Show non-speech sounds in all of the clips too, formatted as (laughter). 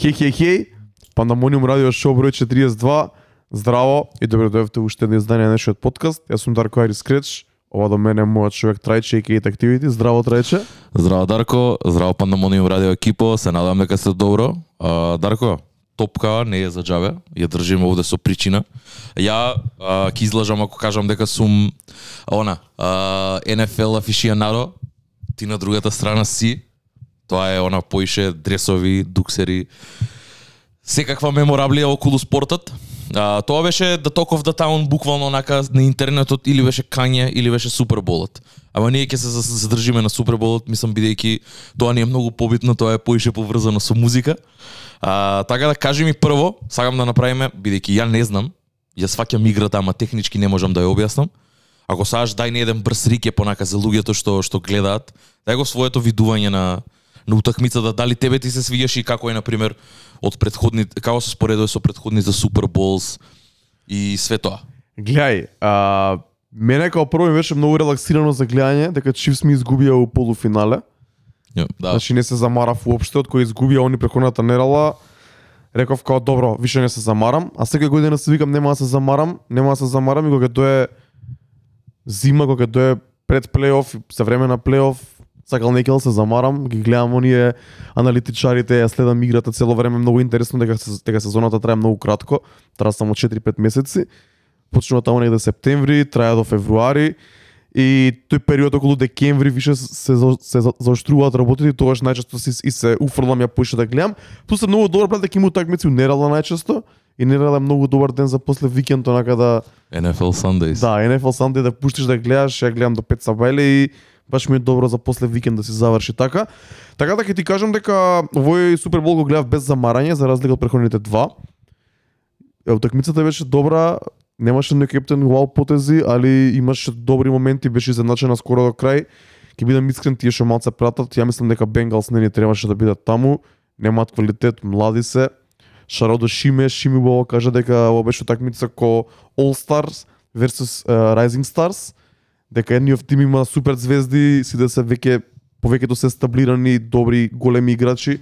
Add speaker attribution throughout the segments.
Speaker 1: Хеј, хеј, хеј, Пандамониум радио шоу број 42. Здраво и добро дојдовте уште едно издание на нашиот подкаст. Јас сум Дарко Ари Скреч. Ова до мене е мојот човек Трајче и Кейт Активити. Здраво Трајче.
Speaker 2: Здраво Дарко, здраво Пандамониум радио екипо, се надам дека сте добро. А, Дарко, топка не е за џабе, ја држиме овде со причина. Ја а, ки излажам ако кажам дека сум она, а, NFL афишионадо, ти на другата страна си. Тоа е она поише дресови, дуксери, секаква мемораблија околу спортот. А, тоа беше да Talk of the Town буквално онака на интернетот или беше Кање или беше Суперболот. Ама ние ќе се задржиме на Суперболот, мислам бидејќи тоа не е многу побитно, тоа е поише поврзано со музика. А, така да кажи ми прво, сакам да направиме, бидејќи ја не знам, ја сваќам играта, ама технички не можам да ја објаснам. Ако саш дај не еден брз рике понака за луѓето што што гледаат, дај го своето видување на на утакмицата, дали тебе ти се свиѓаше и како е на пример од предходните како се споредува со предходните Супер Болс и све тоа.
Speaker 1: Гледај, а, мене као прво ми беше многу релаксирано за гледање, дека Чивс ми изгубија у полуфинале.
Speaker 2: Да.
Speaker 1: Значи не се замарав уопште, од кој изгубија они преходната недела. Реков као добро, више не се замарам, а секоја година се викам нема да се замарам, нема да се замарам и кога дое зима, кога дое пред плейоф, за време на плейоф, сакал некел се замарам, ги гледам оние аналитичарите, ја следам играта цело време, многу интересно дека дека сезоната трае многу кратко, трае само 4-5 месеци. Почнува таму негде септември, трае до февруари и тој период околу декември више се за- се за- заоштруваат работите тогаш најчесто се и се уфрлам ја поише да гледам. Плюс е многу добар брат дека има утакмици у недела најчесто и недела е многу добар ден за после викенд онака да
Speaker 2: NFL Sundays.
Speaker 1: да, NFL Sunday да пуштиш да гледаш, ја гледам до 5 сабајле и баш ми е добро за после викенд да се заврши така. Така да ќе ти кажам дека овој Супербол го гледав без замарање за разлика од претходните два. Е, Утакмицата беше добра, немаше на кептен вау потези, али имаше добри моменти, беше изедначена скоро до крај. Ќе бидам искрен, тие што малце пратат, ја мислам дека Бенгалс не ни требаше да бидат таму, немаат квалитет, млади се. Шарадо Шиме, Шими Бова кажа дека ова беше утакмица ко All Stars versus uh, Rising Stars, дека едниот тим има супер звезди, си да се веќе повеќето се стаблирани, добри, големи играчи,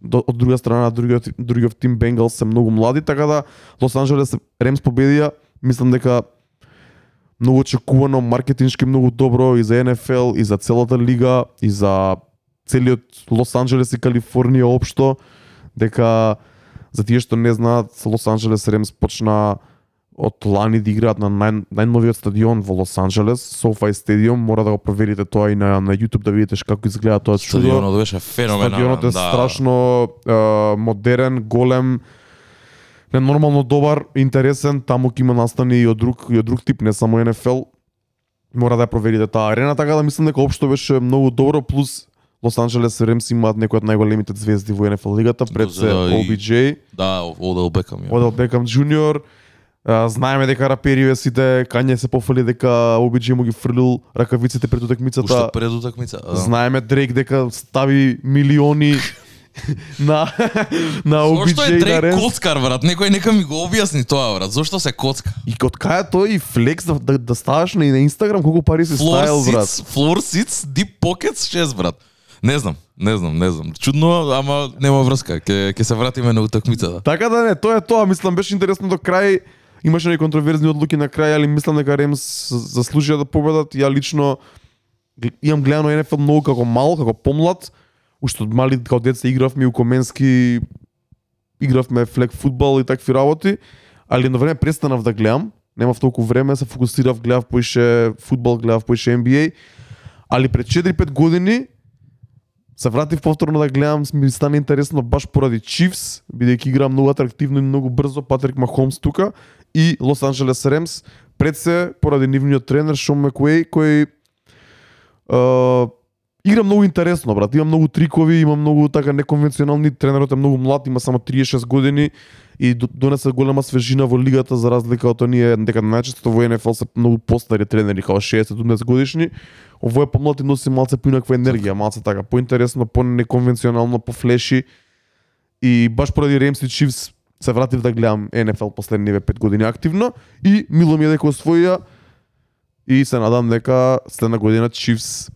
Speaker 1: до, од друга страна другиот другиот тим Бенгалс се многу млади, така да Лос Анџелес Ремс победија, мислам дека многу очекувано, маркетиншки многу добро и за НФЛ, и за целата лига, и за целиот Лос Анџелес и Калифорнија општо, дека за тие што не знаат, Лос Анџелес Ремс почна од лани да играат на нај, најновиот стадион во Лос Анџелес, SoFi Stadium, мора да го проверите тоа и на, на YouTube да видите како изгледа тоа чудо.
Speaker 2: Стадионот беше феноменален.
Speaker 1: Стадионот е
Speaker 2: да.
Speaker 1: страшно е, модерен, голем, ненормално добар, интересен, таму ќе има настани и од друг и од друг тип, не само НФЛ. Мора да ја проверите таа арена, така да мислам дека општо беше многу добро плюс Лос Анџелес Ремс имаат некои од најголемите звезди во НФЛ лигата, пред се OBJ,
Speaker 2: Да, Одел Бекам.
Speaker 1: Одел Бекам Джуниор. Знаеме дека рапериве сите, Кање се пофали дека OBJ му ги фрлил ракавиците пред утакмицата.
Speaker 2: Уште пред утакмица. да.
Speaker 1: Знаеме Дрейк дека стави милиони (laughs) на на
Speaker 2: Зошто е Дрейк коцкар, брат? Некој нека ми го објасни тоа, брат. Зошто се коцка?
Speaker 1: И од кај тој и флекс да, да, да ставаш на, на Инстаграм колку пари си
Speaker 2: Floor
Speaker 1: ставил брат.
Speaker 2: floor seats, deep pockets 6, брат. Не знам, не знам, не знам. Чудно, ама нема врска. Ке ке се вратиме на утакмицата.
Speaker 1: Така да не, тоа е тоа, мислам беше интересно до крај. Имаше некои контроверзни одлуки на крај, али мислам дека Ремс заслужија да победат. Ја лично имам гледано НФЛ многу како мал, како помлад. Уште од мали како деца игравме у Коменски, игравме флек футбол и такви работи, али едно време престанав да гледам. Немав толку време, се фокусирав, гледав поише футбол гледав поише NBA. Али пред 4-5 години се вратив повторно да гледам, ми стана интересно баш поради Чивс, бидејќи игра многу атрактивно и многу брзо Патрик Махомс тука и Лос Анджелес Ремс, пред се поради нивниот тренер Шон Макуей кој е, игра многу интересно, брат. Има многу трикови, има многу така неконвенционални, тренерот е многу млад, има само 36 години и донесе голема свежина во лигата за разлика од оние дека најчесто во НФЛ се многу постари тренери, као 60-70 годишни. Овој е помлад и носи малце поинаква енергија, малце така поинтересно, по-неконвенционално, по-флеши. И баш поради Ремс и Чивс се вратив да гледам НФЛ последниве 5 години активно и мило ми е дека освоија и се надам дека следна година Чивс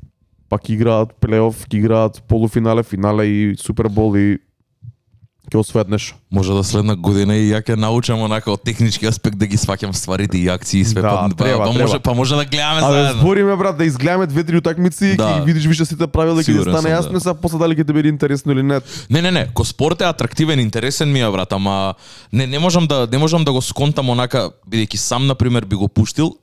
Speaker 1: пак играат плейоф, играат полуфинале, финале и Супербол и ќе освојат нешто.
Speaker 2: Може да следна година и ја ќе научам онака од технички аспект да ги сваќам стварите и акции и све
Speaker 1: Да,
Speaker 2: па, па-
Speaker 1: треба,
Speaker 2: па, може па може да гледаме
Speaker 1: А
Speaker 2: заедно.
Speaker 1: збориме брат да изгледаме две-три утакмици
Speaker 2: Да.
Speaker 1: и видиш више сите правила ќе стане јасно
Speaker 2: да.
Speaker 1: сега после дали ќе ти биде интересно или не.
Speaker 2: Не, не, не, ко спорт е атрактивен, интересен ми е брат, ама не не можам да не можам да го сконтам онака бидејќи сам на пример би го пуштил.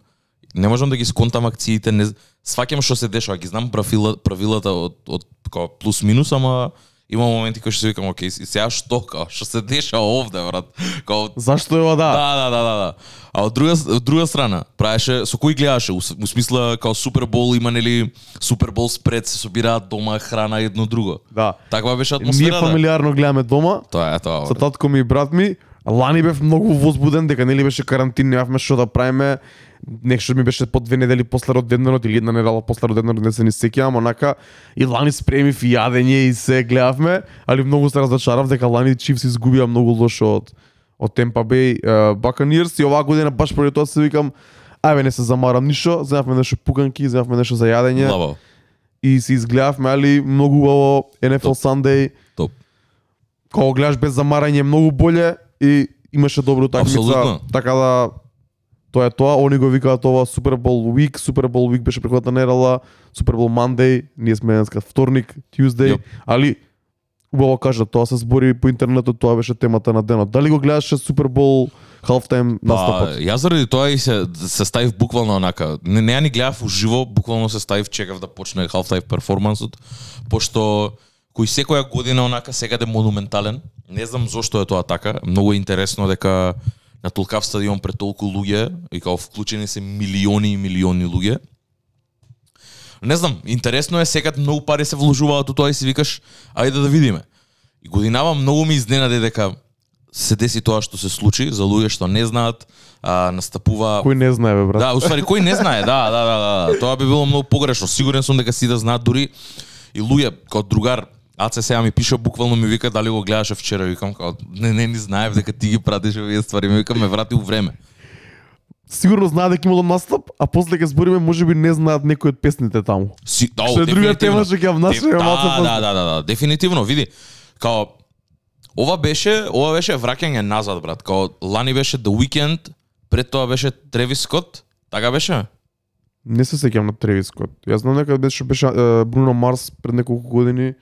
Speaker 2: Не можам да ги сконтам акциите, не сваќам што се дешава, ги знам правила, правилата од од како плюс минус, ама има моменти кои што си викам, окей, и сега што као, што се дешава овде, брат? Као
Speaker 1: Зашто е ова да?
Speaker 2: Да, да, да, да, да. А од друга од друга страна, правеше со кој гледаше? У, смисла као Супербол има нели Супербол спред се собираат дома храна едно друго.
Speaker 1: Да.
Speaker 2: Таква беше
Speaker 1: Ние
Speaker 2: атмосферата.
Speaker 1: фамилиарно гледаме дома,
Speaker 2: Тоа е тоа.
Speaker 1: со татко ми и брат ми. Лани бев многу возбуден дека нели беше карантин, немавме што да правиме. Нешто ми беше по две недели после роденденот или една недела после роденденот, не се ни сеќавам, онака и Лани спреми и јадење и се гледавме, али многу се разочарав дека Лани Чифс изгубија многу лошо од од Темпа Бей Баканиерс и оваа година баш поради тоа се викам ајде не се замарам ништо, земавме нешто пуканки, земавме нешто за јадење
Speaker 2: Лаво.
Speaker 1: и се изгледавме, али многу убаво NFL Sunday,
Speaker 2: Топ.
Speaker 1: кога гледаш без замарање многу боле и имаше добра утакмица,
Speaker 2: Апсолутно.
Speaker 1: така да тоа е тоа, они го викаат ова Super Bowl Week, Super Bowl Week беше преходната недела, Super Bowl Monday, ние сме денеска вторник, Tuesday,
Speaker 2: Јоп.
Speaker 1: али убаво кажа, тоа се збори по интернетот, тоа беше темата на денот. Дали го гледаше Super Bowl halftime
Speaker 2: Па,
Speaker 1: настапот?
Speaker 2: јас заради тоа и се се ставив буквално онака. Не, не ја ни гледав уживо, буквално се ставив чекав да почне half-life перформансот, пошто кој секоја година онака секаде монументален. Не знам зошто е тоа така. Многу е интересно дека на толкав стадион пред толку луѓе и као вклучени се милиони и милиони луѓе. Не знам, интересно е секад многу пари се вложуваат у тоа и си викаш, ајде да видиме. И годинава многу ми изненаде дека се деси тоа што се случи за луѓе што не знаат, а, настапува
Speaker 1: Кој не знае бе брат?
Speaker 2: Да, уствари кој не знае, да, да, да, да, да. Тоа би било многу погрешно. Сигурен сум дека си да знаат дури и луѓе како другар Аце сега ми пише буквално ми вика дали го гледаше вчера, викам како не не ни знаев дека ти ги пратиш овие ствари, ми викам ме врати у време.
Speaker 1: Сигурно знаат дека имало настап, а после ќе збориме можеби не знаат некои од песните таму.
Speaker 2: Си, да,
Speaker 1: Што е друга тема, што ќе малце
Speaker 2: да,
Speaker 1: после.
Speaker 2: да, да, да, да, дефинитивно, види. Као ова беше, ова беше враќање назад, брат. Као лани беше The Weeknd, пред тоа беше Тревис Скот, така беше?
Speaker 1: Не се сеќам на Тревис Скот. Јас знам дека беше беше Бруно Марс пред неколку години.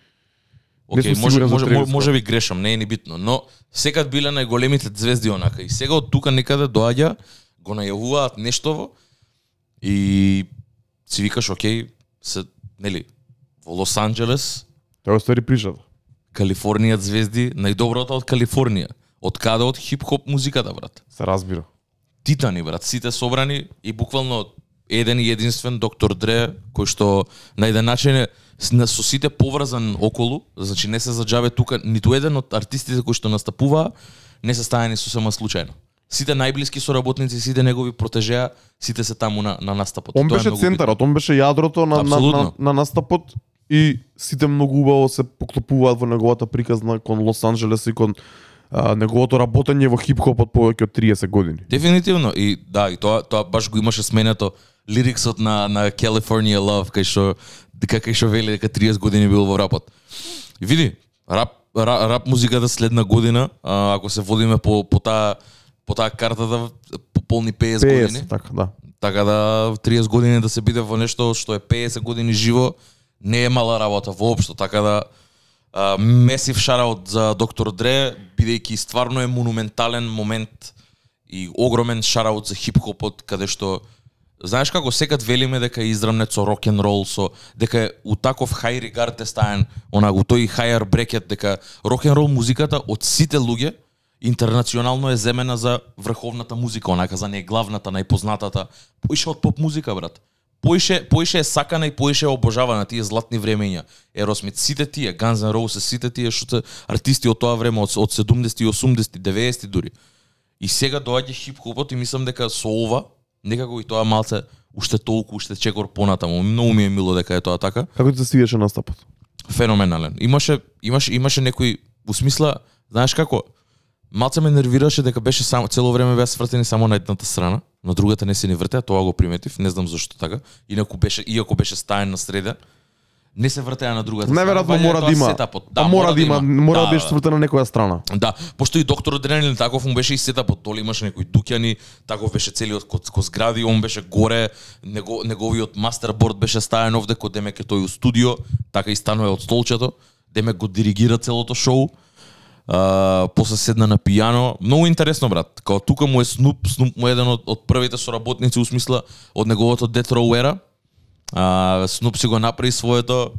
Speaker 2: Океј,
Speaker 1: сум
Speaker 2: може, може, може, може би грешам, не е ни битно, но секад биле најголемите звезди онака и сега од тука некаде доаѓа, го најавуваат нешто и си викаш, окей, се, нели, во Лос Анџелес,
Speaker 1: Тоа е ствари пришата.
Speaker 2: Калифорнија звезди, најдоброто од Калифорнија. Од каде од хип-хоп музиката, брат?
Speaker 1: Се разбира.
Speaker 2: Титани, брат, сите собрани и буквално еден и единствен доктор Дре, кој што на еден начин е на- со сите поврзан околу, значи не се заџаве тука ниту еден од артистите кои што настапуваа не се стајани сосема случајно. Сите најблиски соработници, сите негови протежеа, сите се таму на, на настапот.
Speaker 1: Он
Speaker 2: Тоа е
Speaker 1: беше центарот, он беше јадрото на, на, на, на настапот и сите многу убаво се поклопуваат во неговата приказна кон Лос Анџелес и кон а, неговото работење во хип-хопот повеќе од 30 години.
Speaker 2: Дефинитивно и да, и тоа тоа баш го имаше сменето лириксот на на California Love кај што дека кај што вели дека 30 години бил во рапот. И види, рап рап, рап музиката следна година, а, ако се водиме по по таа по таа картата по полни 50,
Speaker 1: 50,
Speaker 2: години.
Speaker 1: така, да.
Speaker 2: Така да 30 години да се биде во нешто што е 50 години живо не е мала работа воопшто, така да а, месив шараут за доктор Дре, бидејќи стварно е монументален момент и огромен шараут за хип-хопот, каде што Знаеш како секад велиме дека е израмнет со рок н рол со дека е у таков хај регард е стаен, она у тој хајар брекет дека рок н рол музиката од сите луѓе интернационално е земена за врховната музика, онака за неглавната, најпознатата, поише од поп музика, брат. Поише, поише е сакана и поише е обожавана тие златни времења. Еросмит, сите тие, Guns N' Roses, сите тие што се артисти од тоа време, од, од 70 80 90 дури. И сега доаѓа хип-хопот и мислам дека со ова, некако и тоа малце уште толку, уште чекор понатаму. Многу ми е мило дека е тоа така.
Speaker 1: Како ти се свиеше настапот?
Speaker 2: Феноменален. Имаше имаше имаше некои во смисла, знаеш како? Малце ме нервираше дека беше само цело време беа свртени само на едната страна, на другата не се ни вртеа, тоа го приметив, не знам зашто така. Инаку беше иако беше стаен на среда, не се вртеа на другата
Speaker 1: Најверојатно
Speaker 2: страна,
Speaker 1: мора
Speaker 2: валја
Speaker 1: да има. Да, мора да има, мора да
Speaker 2: Да,
Speaker 1: беше свртена на некоја страна.
Speaker 2: Да, пошто и доктор Адреналин таков му беше и сетапот, доле имаше некои дуќани, таков беше целиот ко, ко згради, он беше горе, него, неговиот мастерборд беше стаен овде кој демек е тој у студио, така и станува од столчето, демек го диригира целото шоу а, после седна на пијано. Многу интересно, брат. Као тука му е Снуп, Снуп му е еден од, од првите соработници, у смисла, од неговото Death Row era. А, Снуп си го направи своето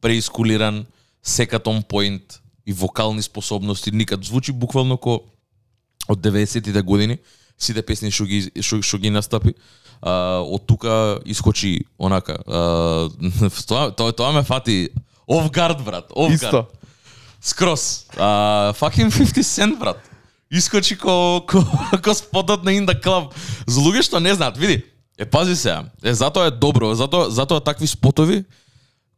Speaker 2: преискулиран, секат on point и вокални способности, никад звучи буквално ко од 90-тите години, сите песни што ги шо, шо ги настапи. А, од тука искочи онака. А, (laughs) тоа, тоа, тоа ме фати Овгард, брат. овгард.
Speaker 1: Исто.
Speaker 2: Скрос. А, fucking 50 Cent, брат. Искочи ко, ко, ко спотот на Инда Клаб, За луѓе што не знаат, види, е пази се, е затоа е добро, затоа, затоа такви спотови,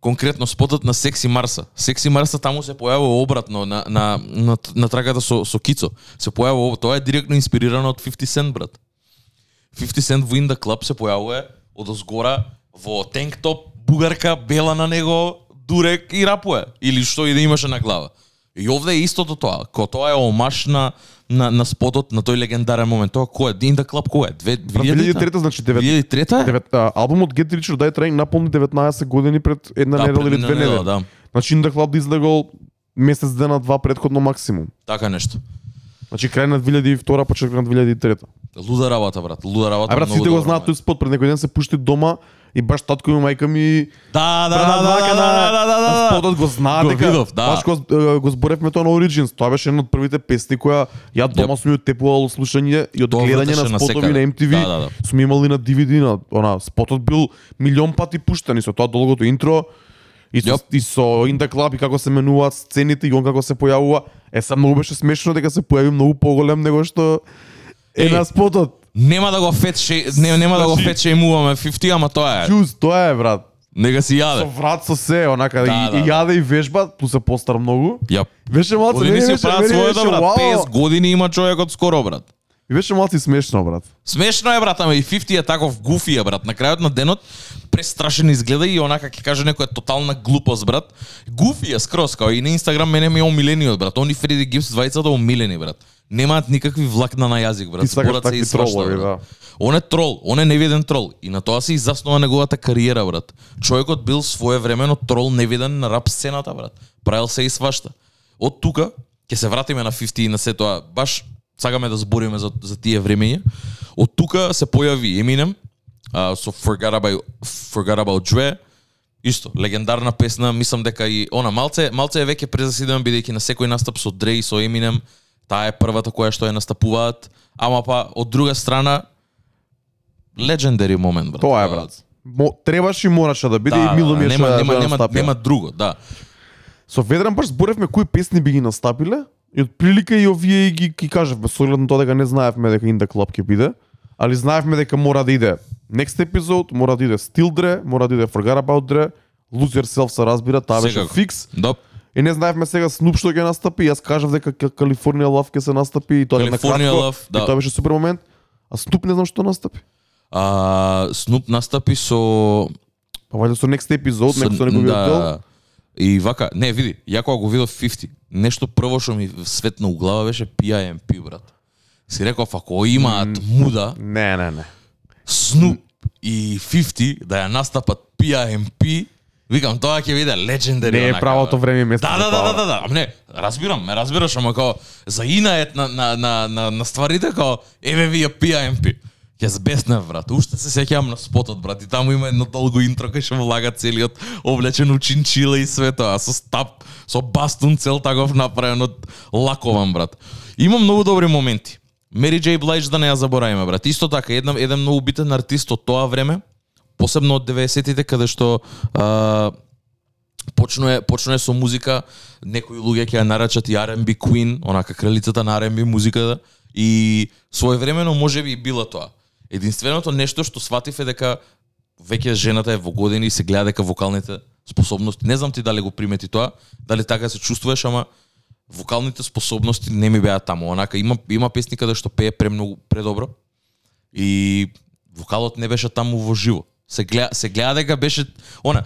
Speaker 2: конкретно спотот на Секси Марса. Секси Марса таму се појавува обратно на, на, на, на трагата со, со Кицо. Се појавува, тоа е директно инспирирано од 50 Cent, брат. 50 Cent во Инда Клаб се појавува од озгора во тенк топ, бугарка, бела на него, дурек и рапуе. Или што и да имаше на глава. И овде е истото тоа. Ко тоа е омаш на, на, на спотот, на тој легендарен момент. Тоа кој е? In The Club кој е? Две,
Speaker 1: 2003 значи 9
Speaker 2: 2003
Speaker 1: Девет, а, албумот Get Rich or Die Trying наполни 19 години пред една
Speaker 2: Да,
Speaker 1: недела или две недели.
Speaker 2: да.
Speaker 1: Значи In The Club да излегол месец дена два предходно максимум.
Speaker 2: Така нешто.
Speaker 1: Значи крај на 2002 почеток на 2003.
Speaker 2: Луда работа, брат. Луда работа.
Speaker 1: А брат, сите го знаат тој спот пред некој ден се пушти дома и баш татко и мајка ми
Speaker 2: Да, да, да, да, да,
Speaker 1: на-
Speaker 2: да, да, да,
Speaker 1: на
Speaker 2: да.
Speaker 1: спотот го
Speaker 2: Го
Speaker 1: дека
Speaker 2: видов, да.
Speaker 1: Баш го, го зборевме тоа на Origins. Тоа беше една од првите песни која ја дома сум ја тепувал слушање и од гледање на спотови на MTV.
Speaker 2: Да, да, да.
Speaker 1: Сум имал и на DVD на она спотот бил милион пати пуштен и со тоа долгото интро и со, и со The Club и како се менуваат сцените и он како се појавува. Е, са многу беше смешно дека се појави многу поголем него што е на спотот.
Speaker 2: Нема да го фет шей, не, нема да го
Speaker 1: Значи-
Speaker 2: фет шеймуваме 50, ама тоа е.
Speaker 1: Чуз, тоа е брат.
Speaker 2: Нека си
Speaker 1: Со
Speaker 2: јаде.
Speaker 1: врат со се, онака
Speaker 2: Да,
Speaker 1: и,
Speaker 2: да,
Speaker 1: и
Speaker 2: да.
Speaker 1: јаде и вежба, плюс се постар многу.
Speaker 2: Ја.
Speaker 1: Беше малце,
Speaker 2: Години
Speaker 1: мене
Speaker 2: си
Speaker 1: беше,
Speaker 2: прават своето, брат.
Speaker 1: вау.
Speaker 2: 50 години има човекот скоро, брат.
Speaker 1: И беше малци смешно, брат.
Speaker 2: Смешно е, брат, ама и 50 е таков гуфи е, брат. На крајот на денот престрашен изгледа и онака ќе каже некоја тотална глупост, брат. Гуфи е скроз, као и на Инстаграм мене ми е омилениот, брат. Они Фреди Гипс двајцата омилени, брат. Немаат никакви влакна на јазик, брат. Зборат се
Speaker 1: такви
Speaker 2: и свашта,
Speaker 1: тролови,
Speaker 2: брат.
Speaker 1: да.
Speaker 2: Он е трол, он е невиден трол. И на тоа се изаснува неговата кариера, брат. Човекот бил своевремено трол невиден на рап сцената, брат. Правил се и свашта. Од тука, ќе се вратиме на 50 и на се тоа, баш сакаме да збориме за, за тие времења. Од тука се појави Eminem, а, со Forgot About, Forgot About Dre, Исто, легендарна песна, мислам дека и она малце малце е веќе презасиден бидејќи на секој настап со Dre и со Eminem, таа е првата која што ја настапуваат, ама па од друга страна легендари момент, брат.
Speaker 1: Тоа е, брат. Мо, требаше и мораше да биде
Speaker 2: Да,
Speaker 1: и мило ми е
Speaker 2: нема,
Speaker 1: што ја-
Speaker 2: нема, нема, нема друго, да.
Speaker 1: Со Ведран баш зборевме кои песни би ги настапиле и од прилика и овие и ги, ги кажавме со оглед на тоа дека не знаевме дека The Club ќе биде, али знаевме дека мора да иде Next Episode, мора да иде Still Dre, мора да иде Forgot About Dre, Lose Yourself се разбира, таа беше фикс.
Speaker 2: Доп.
Speaker 1: И не знаевме сега Snoop што ќе настапи, јас кажав дека Ка- California Love ќе се настапи и тоа на
Speaker 2: California
Speaker 1: кратко,
Speaker 2: да.
Speaker 1: И тоа беше супер момент. А Snoop не знам што настапи.
Speaker 2: А, Снуп настапи со
Speaker 1: Па вајде со Next Episode,
Speaker 2: со-
Speaker 1: некој дел.
Speaker 2: да, И вака, не, види, ја кога го видов 50, нешто прво што ми светна у глава беше PIMP, брат. Си реков, ако имаат муда,
Speaker 1: Не, не, не.
Speaker 2: Snoop и 50 да ја настапат PIMP, викам тоа ќе биде легендари.
Speaker 1: Не е
Speaker 2: онака,
Speaker 1: правото
Speaker 2: бе.
Speaker 1: време место
Speaker 2: Да,
Speaker 1: за
Speaker 2: да, да,
Speaker 1: тоа,
Speaker 2: да, да, да. Ама не, разбирам, ме разбираш, ама као за инает на, на, на, на, на стварите као еве вие PIMP. Ќе збеснев, брат. Уште се сеќавам на спотот, брат. И таму има едно долго интро кај што влага целиот облечен у чинчила и све тоа, со стап, со бастун цел таков направен од лакован, брат. Има многу добри моменти. Мери Джей Блайдж да не ја заборавиме, брат. Исто така, еден, еден многу битен артист од тоа време, посебно од 90-тите, каде што а, почнуе почнуе со музика, некои луѓе ќе ја нарачат и R&B Queen, онака кралицата на R&B музиката и своевремено можеби и била тоа. Единственото нешто што сватив е дека веќе жената е во години и се гледа дека вокалните способности, не знам ти дали го примети тоа, дали така се чувствуваш, ама вокалните способности не ми беа таму. Онака има има песни каде што пее премногу предобро и вокалот не беше таму во живо. Се гледа се гледа дека беше она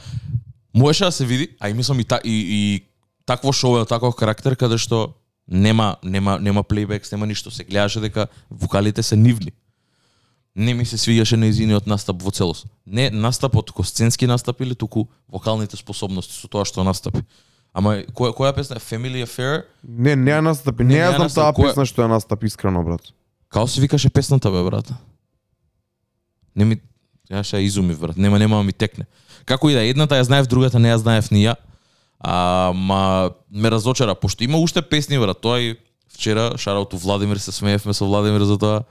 Speaker 2: Можеше да се види, а и мислам и, та, и, и такво шоу е таков карактер каде што нема нема нема плейбекс, нема ништо, се гледаше дека вокалите се нивни. Не ми се свиѓаше неизиниот настап во целост. Не настапот ко сценски настап или туку вокалните способности со тоа што настапи. Ама која која песна? Family Affair?
Speaker 1: Не, не ја настапи.
Speaker 2: Не,
Speaker 1: Не, ја знам таа
Speaker 2: Која-
Speaker 1: песна што ја настапи искрено, брат.
Speaker 2: Као се викаше песната бе брат. Не ми ја ша изуми брат. Нема нема ми текне. Како и да едната ја знаев, другата не ја знаев ни ја. А, ма ме разочара пошто има уште песни брат. Тоа и вчера шарауту Владимир се смеевме со Владимир за тоа.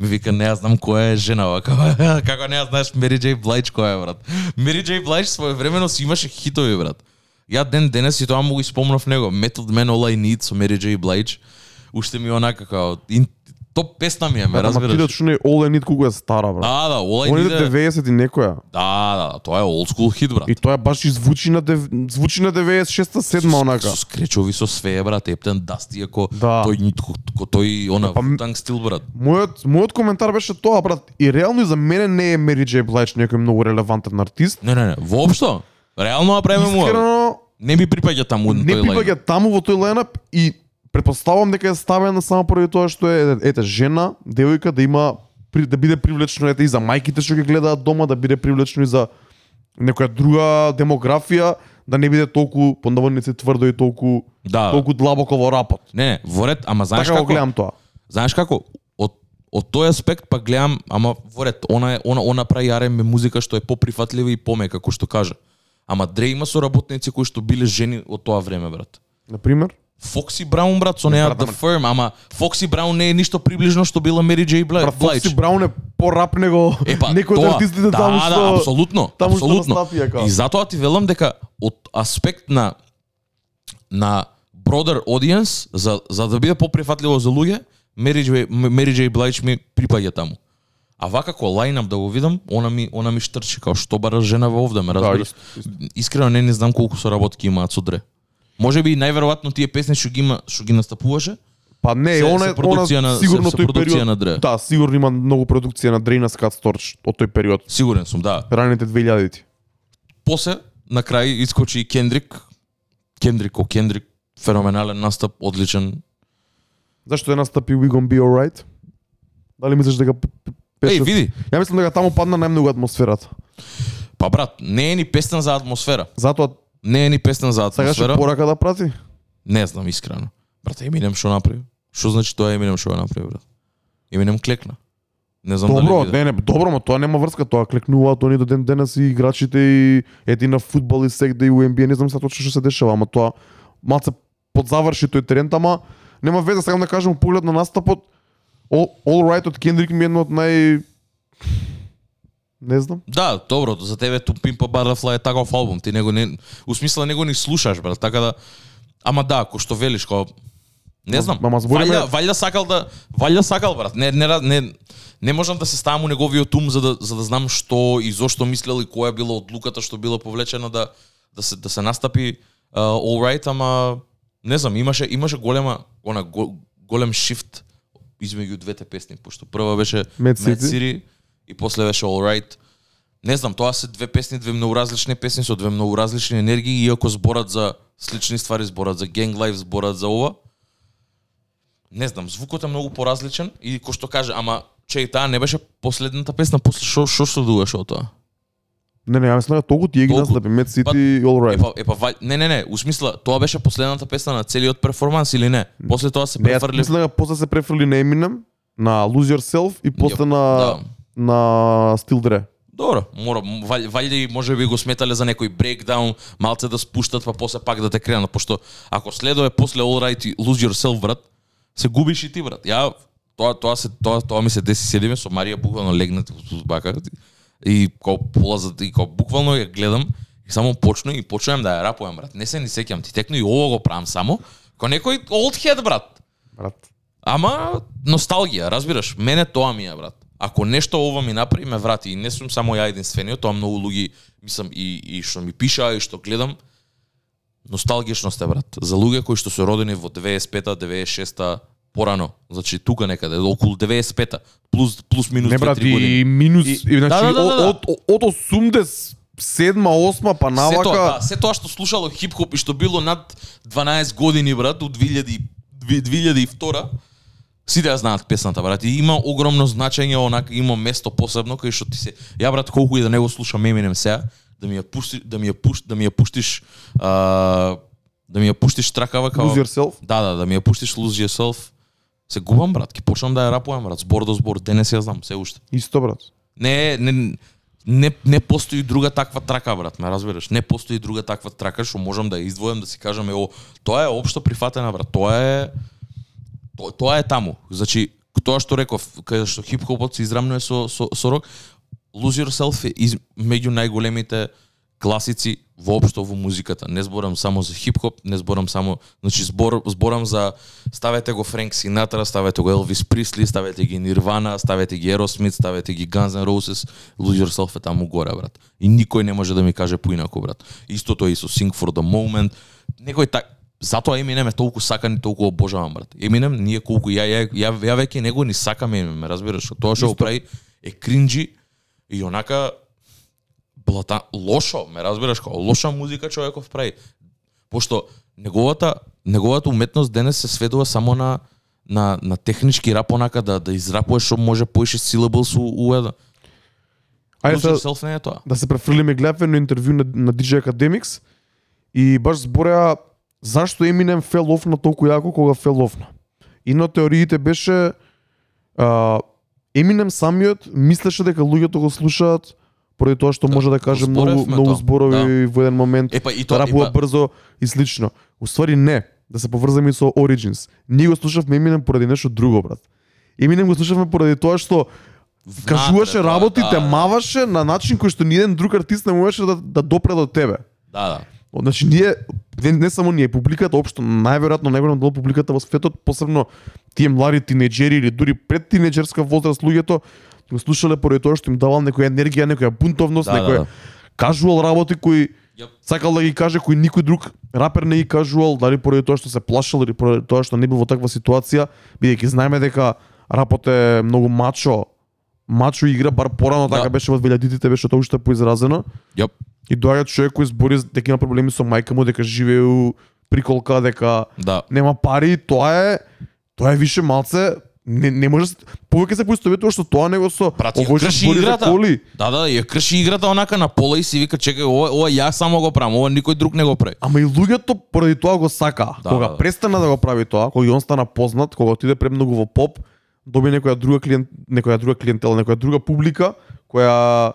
Speaker 2: Ми вика не ја знам која е жена, вака. (laughs) Како не ја знаеш Мери Джей Блайч која е брат. Мери Джей Блайч своевремено си имаше хитови брат. Ја ден денес и тоа му го испомнав него. Method Man All I Need со Мери Джей Блайч. Уште ми е онака како топ песна ми е, ме
Speaker 1: Брат, ама ти да
Speaker 2: разбираш.
Speaker 1: чуне All I Need колку е стара, брат.
Speaker 2: Да, да, All I Need е...
Speaker 1: 90 и некоја.
Speaker 2: Да, да, тоа е old school хит, брат.
Speaker 1: И тоа баш и звучи на дев... звучи на 96-та, 7 онака.
Speaker 2: Со скречови со све, брат, Ептен Дасти, ако
Speaker 1: Да.
Speaker 2: тој ни- ко, тој она
Speaker 1: Па,
Speaker 2: танк стил, брат.
Speaker 1: Мојот мојот коментар беше тоа, брат. И реално и за мене не е Мери Джей Блайч некој многу релевантен артист.
Speaker 2: Не, не, не, воопшто. Реално да правиме му.
Speaker 1: Искрено
Speaker 2: Не ми припаѓа таму
Speaker 1: не
Speaker 2: тој
Speaker 1: припаѓа таму во тој ленап и претпоставувам дека е ставена само поради тоа што е ете жена, девојка да има да биде привлечно ете и за мајките што ги гледаат дома, да биде привлечно и за некоја друга демографија, да не биде толку по наводници тврдо и толку
Speaker 2: Да.
Speaker 1: толку длабоко во рапот.
Speaker 2: Не, не, во ред, ама знаеш
Speaker 1: Така го
Speaker 2: како?
Speaker 1: гледам тоа.
Speaker 2: Знаеш како? Од од тој аспект па гледам, ама во ред, она е она она прави R&B музика што е поприфатлива и помека, како што кажа. Ама Дре има соработници кои што биле жени од тоа време, брат.
Speaker 1: На пример,
Speaker 2: Фокси Браун, брат, со неа The
Speaker 1: ама-
Speaker 2: Firm, ама Фокси Браун не е ништо приближно што била Мери Джей Блайч.
Speaker 1: брат Фокси Браун е порап него
Speaker 2: Е, па, (laughs)
Speaker 1: некој од артистите
Speaker 2: да,
Speaker 1: таму
Speaker 2: да,
Speaker 1: што
Speaker 2: апсолутно,
Speaker 1: таму што
Speaker 2: апсолутно.
Speaker 1: настапи е као.
Speaker 2: И затоа ти велам дека од аспект на на broader audience за за да биде поприфатливо за луѓе, Mary J, Mary J Blige ми припаѓа таму. А вака како лајнап да го видам, она ми она ми штрчи као што бара жена во овде, ме разбираш.
Speaker 1: исто, исто.
Speaker 2: Искрено не не знам колку соработки имаат со Дре. Може би најверојатно тие песни што ги има, што ги настапуваше,
Speaker 1: Па не,
Speaker 2: Се-
Speaker 1: она она
Speaker 2: на-
Speaker 1: сигурно
Speaker 2: се-
Speaker 1: тој период.
Speaker 2: на.
Speaker 1: Да, сигурно има многу продукција на Дрейна Скат Сторч од тој период.
Speaker 2: сигурен сум, да.
Speaker 1: Раните 2000-ти.
Speaker 2: После, на крај искочи и Кендрик. Кендрик, о Кендрик, феноменален настап, одличен.
Speaker 1: Зашто е настапи We Gon Be Alright? Дали мислиш дека п-
Speaker 2: Еј, види.
Speaker 1: Ја мислам дека таму падна најмногу атмосферата.
Speaker 2: Па брат, не е ни песна за атмосфера.
Speaker 1: Затоа
Speaker 2: Не е ни песна за атмосфера.
Speaker 1: порака да прати.
Speaker 2: Не знам искрено. Брат, Еминем што направи? Што значи тоа Еминем што го направи, брат? Еминем клекна. Не знам
Speaker 1: Добро,
Speaker 2: дали
Speaker 1: не, не, добро, но тоа нема врска, тоа клекнуваат они до ден денес и играчите и ети на фудбал и сегде и у NBA, не знам сега точно што се дешава, ама тоа малце подзаврши тој тренд, ама нема веза, сакам да кажам поглед на настапот All, All Right од Кендрик ми е едно од нај не знам.
Speaker 2: Да, добро, за тебе Pimp a Butterfly е таков албум, ти него не у смисла него ни слушаш, брат, така да Ама да, кој што велиш, кој не знам.
Speaker 1: Ама збориме-
Speaker 2: Валја, валја сакал да валја сакал брат. Не не не не можам да се ставам у неговиот ум за да за да знам што и зошто мислел и која била одлуката што била повлечена да да се да се настапи uh, all right, ама не знам, имаше имаше голема она го, голем шифт измеѓу двете песни, пошто прва беше
Speaker 1: Mad
Speaker 2: Mad
Speaker 1: City.
Speaker 2: И после беше All Right. Не знам, тоа се две песни, две многу различни песни со две многу различни енергии, иако зборат за слични ствари, зборат за gang life, зборат за ова. Не знам, звукот е многу поразличен и кој што каже, ама че и таа не беше последната песна, после што што што дугаше од тоа?
Speaker 1: Не, не, ја мислам дека толку тие ги
Speaker 2: Толку.
Speaker 1: настапи Mad City
Speaker 2: Па,
Speaker 1: и All Right.
Speaker 2: па, е па, вај- не, не, не, у смисла, тоа беше последната песна на целиот перформанс или не? После тоа се
Speaker 1: Не,
Speaker 2: префрли...
Speaker 1: мислам дека после се префрли на Eminem, на Lose Yourself и после на
Speaker 2: да.
Speaker 1: На Still Dre.
Speaker 2: Добро, мора, и може би го сметале за некој брейкдаун, малце да спуштат, па после пак да те кренат, пошто ако следува после All Right и Lose Yourself, брат, се губиш и ти, брат. Ја, тоа, тоа, се, тоа, тоа ми се деси, седиме со Марија буквално легнат во бака и као полазат, и као буквално ја гледам и само почну и почнувам да ја рапувам, брат. Не се ни сеќам, ти текно и ово го правам само, ко некој old head, брат.
Speaker 1: Брат.
Speaker 2: Ама носталгија, разбираш? Мене тоа ми е, брат. Ако нешто ова ми направи, ме врати. И не сум само ја единствениот, тоа многу луѓе, мислам, и, и што ми пишаа, и што гледам, носталгичност е, брат. За луѓе кои што се родени во 95-та, 96-та, порано. Значи, тука некаде, околу 95-та, плюс, плюс минус
Speaker 1: Не
Speaker 2: 2-3
Speaker 1: брат,
Speaker 2: години.
Speaker 1: и минус,
Speaker 2: И-
Speaker 1: и, значи
Speaker 2: Да, да, да, да, да.
Speaker 1: од од од 80 седма, осма, па
Speaker 2: Се тоа,
Speaker 1: навака.
Speaker 2: да, се тоа што слушало хип-хоп и што било над 12 години, брат, од 2000, 2002 Сите ја знаат песната, брат, и има огромно значење, онака има место посебно кај што ти се ја брат колку и да не го слушам Eminem сега, да ми ја пушти, да ми ја пуш, да ми ја пуштиш а, да ми ја пуштиш тракава као
Speaker 1: Lose yourself.
Speaker 2: Да, да, да ми ја пуштиш Lose Yourself. Се губам, брат, ќе почнам да ја рапувам, брат, збор до збор, денес ја знам, се уште.
Speaker 1: Исто брат.
Speaker 2: Не, не, не, не постои друга таква трака, брат, ме разбираш? Не постои друга таква трака што можам да ја издвојам, да си кажам, ево, тоа е општо прифатена, брат, тоа е тоа, е таму. Значи, тоа што реков, каде што хип-хопот се израмнува со, со, со рок, Lose Yourself е из, меѓу најголемите класици воопшто во музиката. Не зборам само за хип-хоп, не зборам само, значи збор, зборам за ставете го Френк Синатра, ставете го Елвис Присли, ставете ги Нирвана, ставете ги Aerosmith, ставете ги Guns N' Roses, Lose Yourself е таму горе, брат. И никој не може да ми каже поинако, брат. Истото е и со Sing for the Moment. Некој так Затоа Eminem е толку сакан и толку обожавам, брат. Eminem, ние колку ја ја ја, ја веќе него ни сакаме Eminem, разбираш? Тоа што го прави е кринџи и онака блата лошо, ме разбираш, како лоша музика човеков прави. Пошто неговата неговата уметност денес се сведува само на на на технички рап онака да да израпуваш што може поише syllables у, еден.
Speaker 1: Ајде
Speaker 2: yourself не е тоа.
Speaker 1: да се префрлиме гледавме едно интервју на, на DJ Academics и баш збореа зашто Eminem фел офна толку јако кога фел офна. Една од теориите беше а, Eminem самиот мислеше дека луѓето го слушаат поради тоа што може да каже многу многу зборови во еден момент,
Speaker 2: Епа и
Speaker 1: да
Speaker 2: тоа
Speaker 1: рапува
Speaker 2: епа,
Speaker 1: брзо и слично. Уствари не, да се поврзаме и со Origins. Ние го слушавме Eminem поради нешто друго, брат. Eminem го слушавме поради тоа што кажуваше
Speaker 2: внатре тоа,
Speaker 1: работи,
Speaker 2: да,
Speaker 1: те
Speaker 2: да.
Speaker 1: маваше на начин кој што ниеден друг артист не можеше да, да допре до тебе.
Speaker 2: Да, да.
Speaker 1: Значи ние не, не само ние, публиката општо најверојатно најголем дел публиката во светот, посебно тие млади тинеџери или дури пред тинеџерска возраст луѓето го слушале поради тоа што им давал некоја енергија, некоја бунтовност,
Speaker 2: Да, да,
Speaker 1: некоја
Speaker 2: да.
Speaker 1: кажуал работи кои
Speaker 2: Јап.
Speaker 1: сакал да ги каже кои никој друг рапер не ги кажувал, дали поради тоа што се плашал или поради тоа што не бил во таква ситуација, бидејќи знаеме дека рапот е многу мачо, мачо игра, бар порано
Speaker 2: Да.
Speaker 1: така беше во 2000-тите беше тоа уште поизразено.
Speaker 2: Јап.
Speaker 1: И доаѓа човек кој збори дека има проблеми со мајка му, дека живее у приколка, дека
Speaker 2: Да.
Speaker 1: нема пари, тоа е тоа е више малце не, не може да се- повеќе се поистоветува што тоа него со
Speaker 2: Брат, ја
Speaker 1: овој
Speaker 2: крши играта.
Speaker 1: коли.
Speaker 2: Да, да, ја крши играта онака на пола и си вика чекај, ова, ова ја само го правам, ова никој друг не го прави.
Speaker 1: Ама и луѓето поради тоа го сака.
Speaker 2: Да,
Speaker 1: кога
Speaker 2: да, да.
Speaker 1: престана да го прави тоа, кога и он стана познат, кога отиде премногу во поп, доби некоја друга клиент, некоја друга клиентела, некоја друга публика која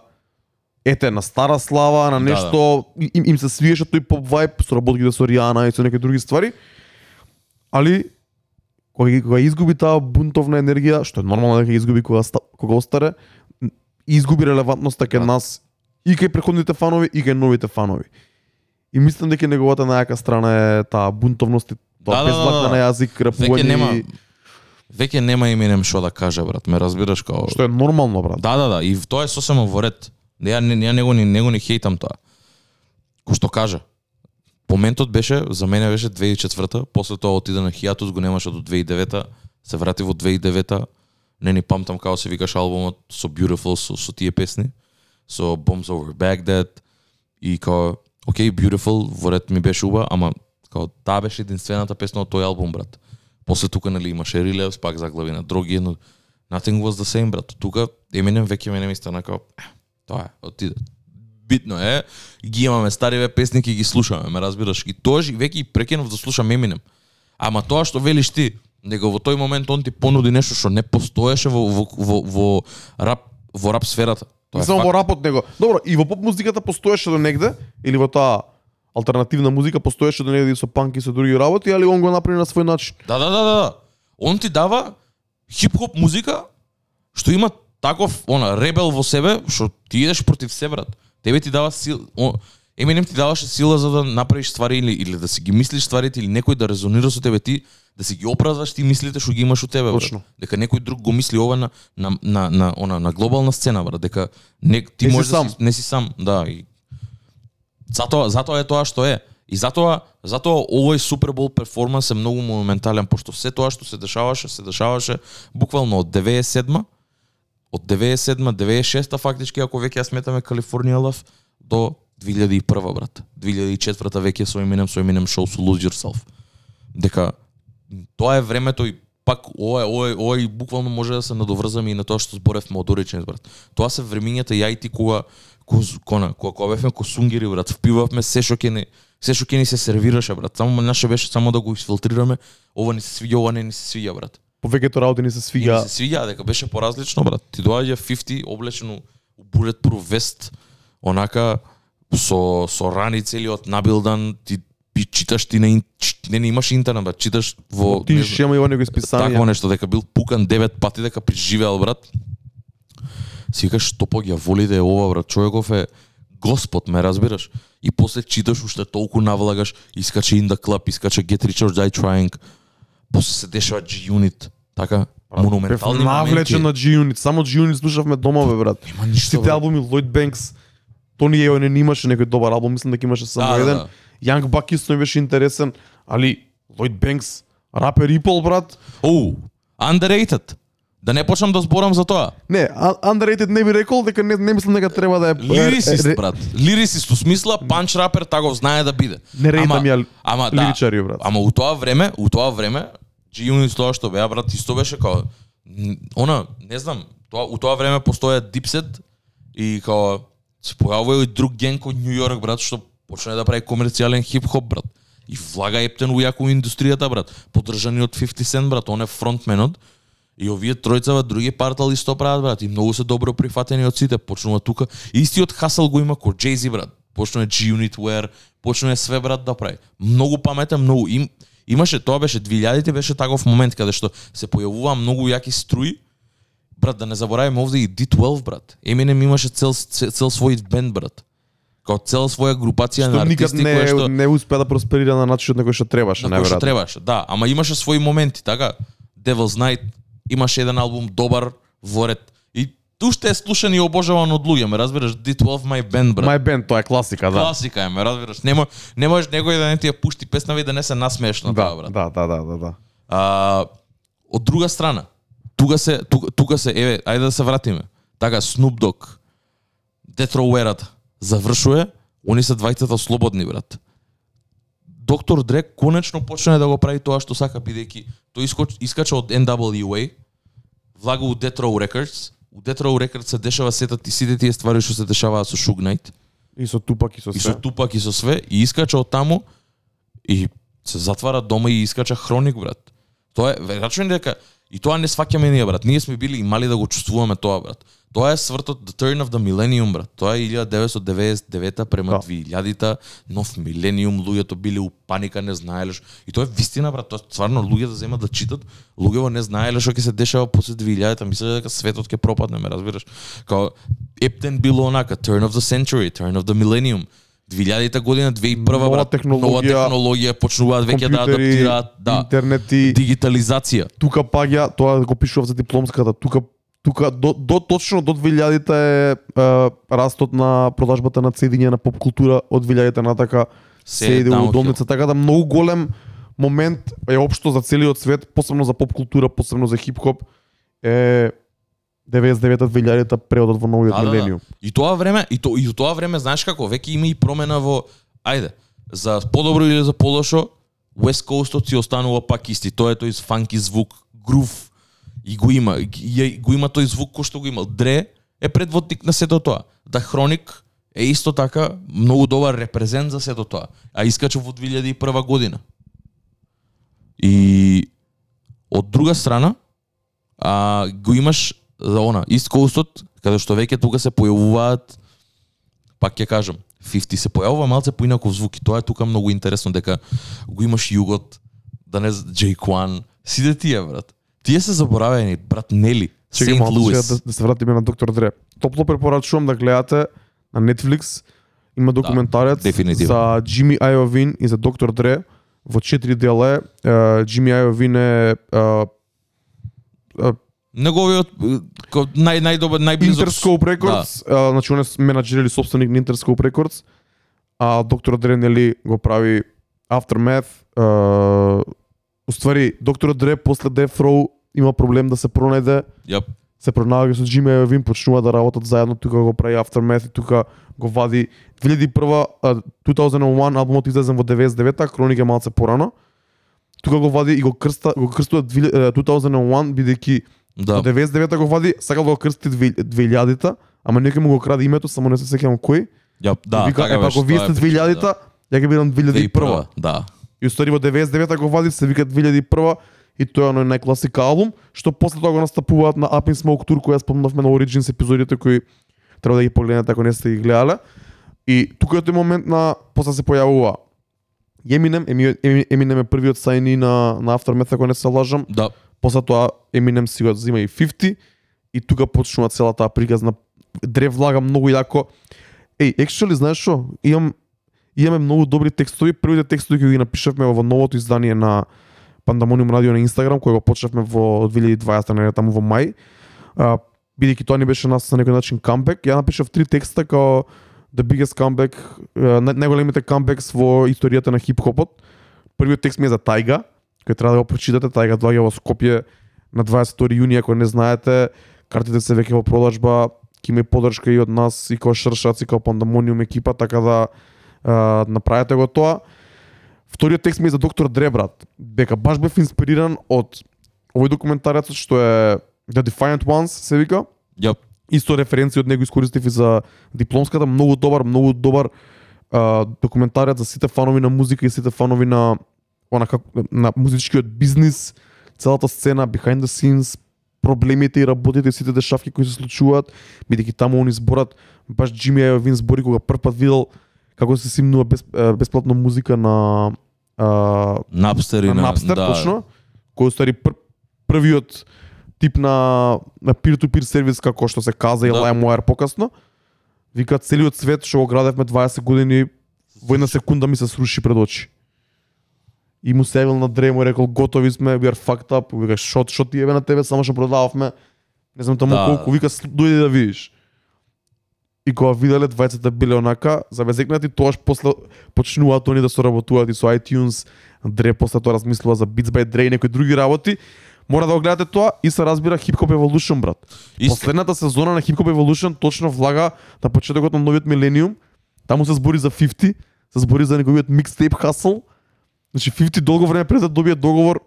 Speaker 1: ете на стара слава, на
Speaker 2: Да,
Speaker 1: нешто им, им се свиеше тој поп вајб, соработи со Риана и со некои други ствари. Али кога, кога изгуби таа бунтовна енергија, што е нормално дека ја изгуби кога кога остаре, изгуби релевантноста кај
Speaker 2: Да.
Speaker 1: нас и кај преходните фанови и кај новите фанови. И мислам дека неговата најака страна е таа бунтовност и тоа
Speaker 2: Да, да, да, да.
Speaker 1: на јазик,
Speaker 2: Веќе
Speaker 1: рапување,
Speaker 2: нема веќе нема Eminem што да каже, брат, ме разбираш како
Speaker 1: што е нормално, брат.
Speaker 2: Да, да, да, и тоа е сосема во ред. Ја не ја него ни него ни хейтам тоа. Кој што каже. Моментот беше за мене беше 2004 после тоа отиде на хиатус, го немаше до 2009 се врати во 2009 не ни памтам како се викаш албумот со Beautiful со, со тие песни со Bombs Over Baghdad и као окей Beautiful во ред ми беше уба ама као таа беше единствената песна од тој албум брат после тука нели имаше Relapse пак заглави на други но Nothing was the same брат. Тука Eminem веќе мене ми стана као «Е, тоа е отиде битно е ги имаме стариве песни ќе ги слушаме ме разбираш. И тоа веќе и прекинав да слушам Eminem ама тоа што велиш ти него во тој момент он ти понуди нешто што не постоеше во во во, во рап во рап сферата. Тоа
Speaker 1: Не
Speaker 2: е
Speaker 1: само
Speaker 2: факт.
Speaker 1: во рапот него. Добро, и во поп музиката постоеше до негде или во таа алтернативна музика постоеше до негде и со панк и со други работи, али он го направи на свој начин.
Speaker 2: Да, да, да, да. да. Он ти дава хип-хоп музика што има таков она ребел во себе што ти идеш против се брат. Тебе ти дава сил Eminem ти даваше сила за да направиш ствари или, или да си ги мислиш стварите или некој да резонира со тебе ти да си ги опразваш ти мислите што ги имаш у тебе
Speaker 1: Точно.
Speaker 2: брат. Дека некој друг го мисли ова на на на на она на глобална сцена брат, дека не, ти
Speaker 1: Не
Speaker 2: можеш да
Speaker 1: сам.
Speaker 2: си, не си сам, да и Затоа затоа е тоа што е. И затоа затоа овој Супербол перформанс е многу моментален пошто се тоа што се дешаваше, се дешаваше буквално од 97 од 97 96 фактички ако веќе ја сметаме Калифорнија Лав до 2001 брат. 2004 веќе со Eminem со Eminem Show со Lose Yourself. Дека тоа е времето и пак ова ова ова и буквално може да се надоврзаме и на тоа што зборевме од Origins брат. Тоа се времињата ја и ти кога кона кога, кога бевме ко сунгери брат, впивавме се што ќе ни се што ќе ни се сервираше брат. Само наше беше само да го изфилтрираме. Ова ни се свиѓа, ова не ни се свиѓа брат.
Speaker 1: Повеќето работи ни се
Speaker 2: И
Speaker 1: свига.
Speaker 2: ми се свиѓа дека беше поразлично брат. Ти доаѓа 50 облечено у bulletproof вест, онака со со рани целиот набилдан, ти пи- читаш ти на не, не имаш интернет, брат, читаш во
Speaker 1: Ти има и во некои
Speaker 2: Такво
Speaker 1: списанија.
Speaker 2: нешто дека бил пукан девет пати дека преживеал брат. Си викаш што пак ја воли да е ова брат, човеков е Господ, ме разбираш? И после читаш уште толку навлагаш, искаче In the Club, искаче Get Rich or Die Trying. После се дешава G-Unit, така
Speaker 1: Бев
Speaker 2: монументални
Speaker 1: навлечен
Speaker 2: моменти.
Speaker 1: на G-Unit. Само G-Unit слушавме дома, бе, брат.
Speaker 2: Нема ништо.
Speaker 1: Сите албуми Lloyd Banks, Тони Ео не имаше некој добар албум, мислам дека имаше само
Speaker 2: Да, да,
Speaker 1: еден.
Speaker 2: да.
Speaker 1: Young Исто ми беше интересен, али Lloyd Banks, рапер Ипол, брат.
Speaker 2: Оу, underrated. Да не почнам да зборам за тоа.
Speaker 1: Не, underrated не би рекол дека не, не мислам дека треба да е...
Speaker 2: Лирисист, брат. Лирисист, у смисла, панч рапер, тагов знае да биде.
Speaker 1: Не рейтам ја
Speaker 2: Ама да.
Speaker 1: лиричари, брат.
Speaker 2: Ама у тоа време, у тоа време, G-Unit тоа што беа брат, исто беше као н- она, не знам, тоа у тоа време постоја Dipset и као се појавува и друг генг од Њу Йорк брат што почна да прави комерцијален хип-хоп брат. И влага ептен ујако индустријата брат, Подржани од 50 Cent брат, он е фронтменот. И овие тројцава други партали исто прават брат и многу се добро прифатени од сите, почнува тука. Истиот хасал го има ко Джейзи брат. Почнува G-Unit Wear, почнува све брат да прави. Многу паметен, многу им имаше тоа беше 2000-те беше таков момент каде што се појавува многу јаки струи. Брат, да не забораваме овде и D12 брат. Eminem имаше цел цел, цел свој бенд брат. Као цела своја групација на
Speaker 1: Што никад
Speaker 2: артисти
Speaker 1: не,
Speaker 2: која што
Speaker 1: не успеа да просперира на начинот на кој што требаше,
Speaker 2: на кој што требаше. Да, ама имаше своји моменти, така? Devil's Night имаше еден албум добар во ред. И уште е слушан и обожаван од луѓе, ме разбираш? D12 My Band, брат.
Speaker 1: My Band, тоа е класика, да.
Speaker 2: Класика е, ме разбираш? Нема не можеш некој да не ти ја пушти песна и да не се насмееш на
Speaker 1: Да,
Speaker 2: тоа, брат.
Speaker 1: да, да, да, да, да.
Speaker 2: А, од друга страна, тука се тука, тука се еве, ајде да се вратиме. Така Snoop Dogg, ерата завршува, они се двајцата слободни брат. Доктор Дре конечно почна да го прави тоа што сака бидејќи тој искоч, искача од NWA, влага у Death Row Records, у Death Row Records се дешава сета ти сите тие ствари што се дешаваат со Suge Knight
Speaker 1: И со Тупак и со
Speaker 2: и со. Тупак и со све и искача од таму и се затвара дома и искача хроник брат. Тоа е веројатно дека и тоа не сваќаме ние брат. Ние сме били и мали да го чувствуваме тоа брат. Тоа е свртот The Turn of the Millennium брат. Тоа е 1999 према
Speaker 1: Да.
Speaker 2: 2000-та, нов милениум, луѓето биле у паника, не знаеле што. И тоа е вистина брат, тоа стварно луѓе да земат да читат, луѓето не знаеле што ќе се дешава после 2000-та, мислеле дека светот ќе пропадне, ме разбираш? Као Ептен било онака Turn of the Century, Turn of the Millennium. 2000-та година, 2001
Speaker 1: Нова
Speaker 2: брат, нова
Speaker 1: технологија,
Speaker 2: технологија почнуваат веќе да адаптираат, да,
Speaker 1: интернети,
Speaker 2: дигитализација.
Speaker 1: тука паѓа, тоа го пишував за дипломската, тука тука до, до точно до 2000-та е, е растот на продажбата на цедиња на поп култура од 2000-та натака
Speaker 2: Се
Speaker 1: се иде у долница, така да многу голем момент е општо за целиот свет, посебно за поп култура, посебно за хип-хоп е 99-та 2000-та преодот во новиот
Speaker 2: Да, да, да.
Speaker 1: милениум.
Speaker 2: И тоа време, и, то, и тоа време, знаеш како, веќе има и промена во, ајде, за подобро или за полошо, West Coastот си останува пак исти. Тоа е тој фанки звук, грув, и го има, и, и го има тој звук кој што го имал. Дре е предводник на сето тоа. Да Хроник е исто така многу добар репрезент за сето тоа. А искача во 2001 година. И од друга страна, а, го имаш за она, East Coastот, каде што веќе тука се појавуваат, пак ќе кажам, 50 се појавува малце поинаков звук и тоа е тука многу интересно дека го имаш југот, да не Джей Куан, сите тие брат. Тие се заборавени, брат Нели,
Speaker 1: Чекај малку да, да се вратиме на Доктор Дре. Топло препорачувам да гледате на Netflix. Има документарец
Speaker 2: дефинитивно.
Speaker 1: за Джими Айовин и за Доктор Дре во четири дела. е. Джими Айовин е
Speaker 2: Неговиот нај најдобар најблизок
Speaker 1: Interscope Records, да. значи он е менаџер или собственик на Interscope Records, а Доктор Дре нели го прави Aftermath. Е, уствари, Доктор Дре после Death Row има проблем да се пронајде
Speaker 2: Јап.
Speaker 1: се пронаоѓа со Джими Иовин, почнува да работат заедно, тука го прави Aftermath и тука го вади 2001 а, 2001 албумот излезен во 99-та, Кроник е малце порано. Тука го вади и го крста го крстува 2001 бидејќи
Speaker 2: Да.
Speaker 1: Во 99-та го вади, сакал да го крсти 2000-та, ама некој му го краде името, само не се сеќавам кој.
Speaker 2: Ја, да,
Speaker 1: вика,
Speaker 2: така
Speaker 1: е, па ако вие сте
Speaker 2: причина,
Speaker 1: 2000-та, ја ќе бидам
Speaker 2: да.
Speaker 1: 2001
Speaker 2: Да.
Speaker 1: И устари во 99-та го вади, се вика 2001 и тоа е оној најкласика албум, што после тоа го настапуваат на Up in Smoke Tour која спомнавме на Origins епизодите кои треба да ги погледнете ако не сте ги гледале. И тука е тој момент на после се појавува Eminem, Eminem е првиот сајни на на Aftermath ако не се лажам.
Speaker 2: Да.
Speaker 1: После тоа Eminem си го зима и 50 и тука почнува целата таа приказна Дре влага многу јако. Еј, actually знаеш што? Имам имаме многу добри текстови. Првите текстови кои ги напишавме во новото издание на Пандамониум радио на Инстаграм, кој го почнавме во 2020 не таму во мај. А, бидејќи тоа не беше нас на некој начин камбек, ја напишав три текста као the biggest comeback, најголемите камбекс во историјата на хип-хопот. Првиот текст ми е за Тајга, кој треба да го прочитате. Тајга доаѓа во Скопје на 22 јуни, ако не знаете, картите се веќе во продажба, ќе има подршка поддршка и од нас, и као Шршац, и као Пандамониум екипа, така да направете го тоа. Вториот текст ми е за доктор Дре, брат. Дека баш бев инспириран од овој документарец што е The Defiant Ones, се вика.
Speaker 2: Ја,
Speaker 1: Исто референции од него искористив и за дипломската, многу добар, многу добар а, документарец за сите фанови на музика и сите фанови на она как на музичкиот бизнис, целата сцена behind the scenes, проблемите и работите, сите дешавки кои се случуваат, бидејќи таму они зборат, баш Джими Иовин збори кога прв пат видел како се симнува без, бесплатно музика на а,
Speaker 2: Napster и
Speaker 1: на
Speaker 2: на...
Speaker 1: Napster,
Speaker 2: да.
Speaker 1: точно, кој стари пр, првиот тип на, на peer-to-peer сервис како што се каза и
Speaker 2: Да.
Speaker 1: LimeWire покасно. Вика целиот свет што го градевме 20 години во една секунда ми се сруши пред очи. И му се на Дре, му е рекол готови сме, we are fucked up, вика шо, шо ти еве на тебе, само што продававме, не знам таму
Speaker 2: Да.
Speaker 1: колку, вика «Сл- дојди да видиш. И кога виделе двајцата биле онака, забезекнати, тоаш после почнуваат они да соработуваат и со iTunes, Дре после тоа размислува за Beats by Dre и некои други работи. Мора да го гледате тоа и се разбира Hip Hop Evolution, брат.
Speaker 2: Искрено.
Speaker 1: Последната сезона на Hip Hop Evolution точно влага на почетокот на новиот милениум. Таму се збори за 50, се збори за неговиот микстейп хасл. Значи 50 долго време пред да добие договор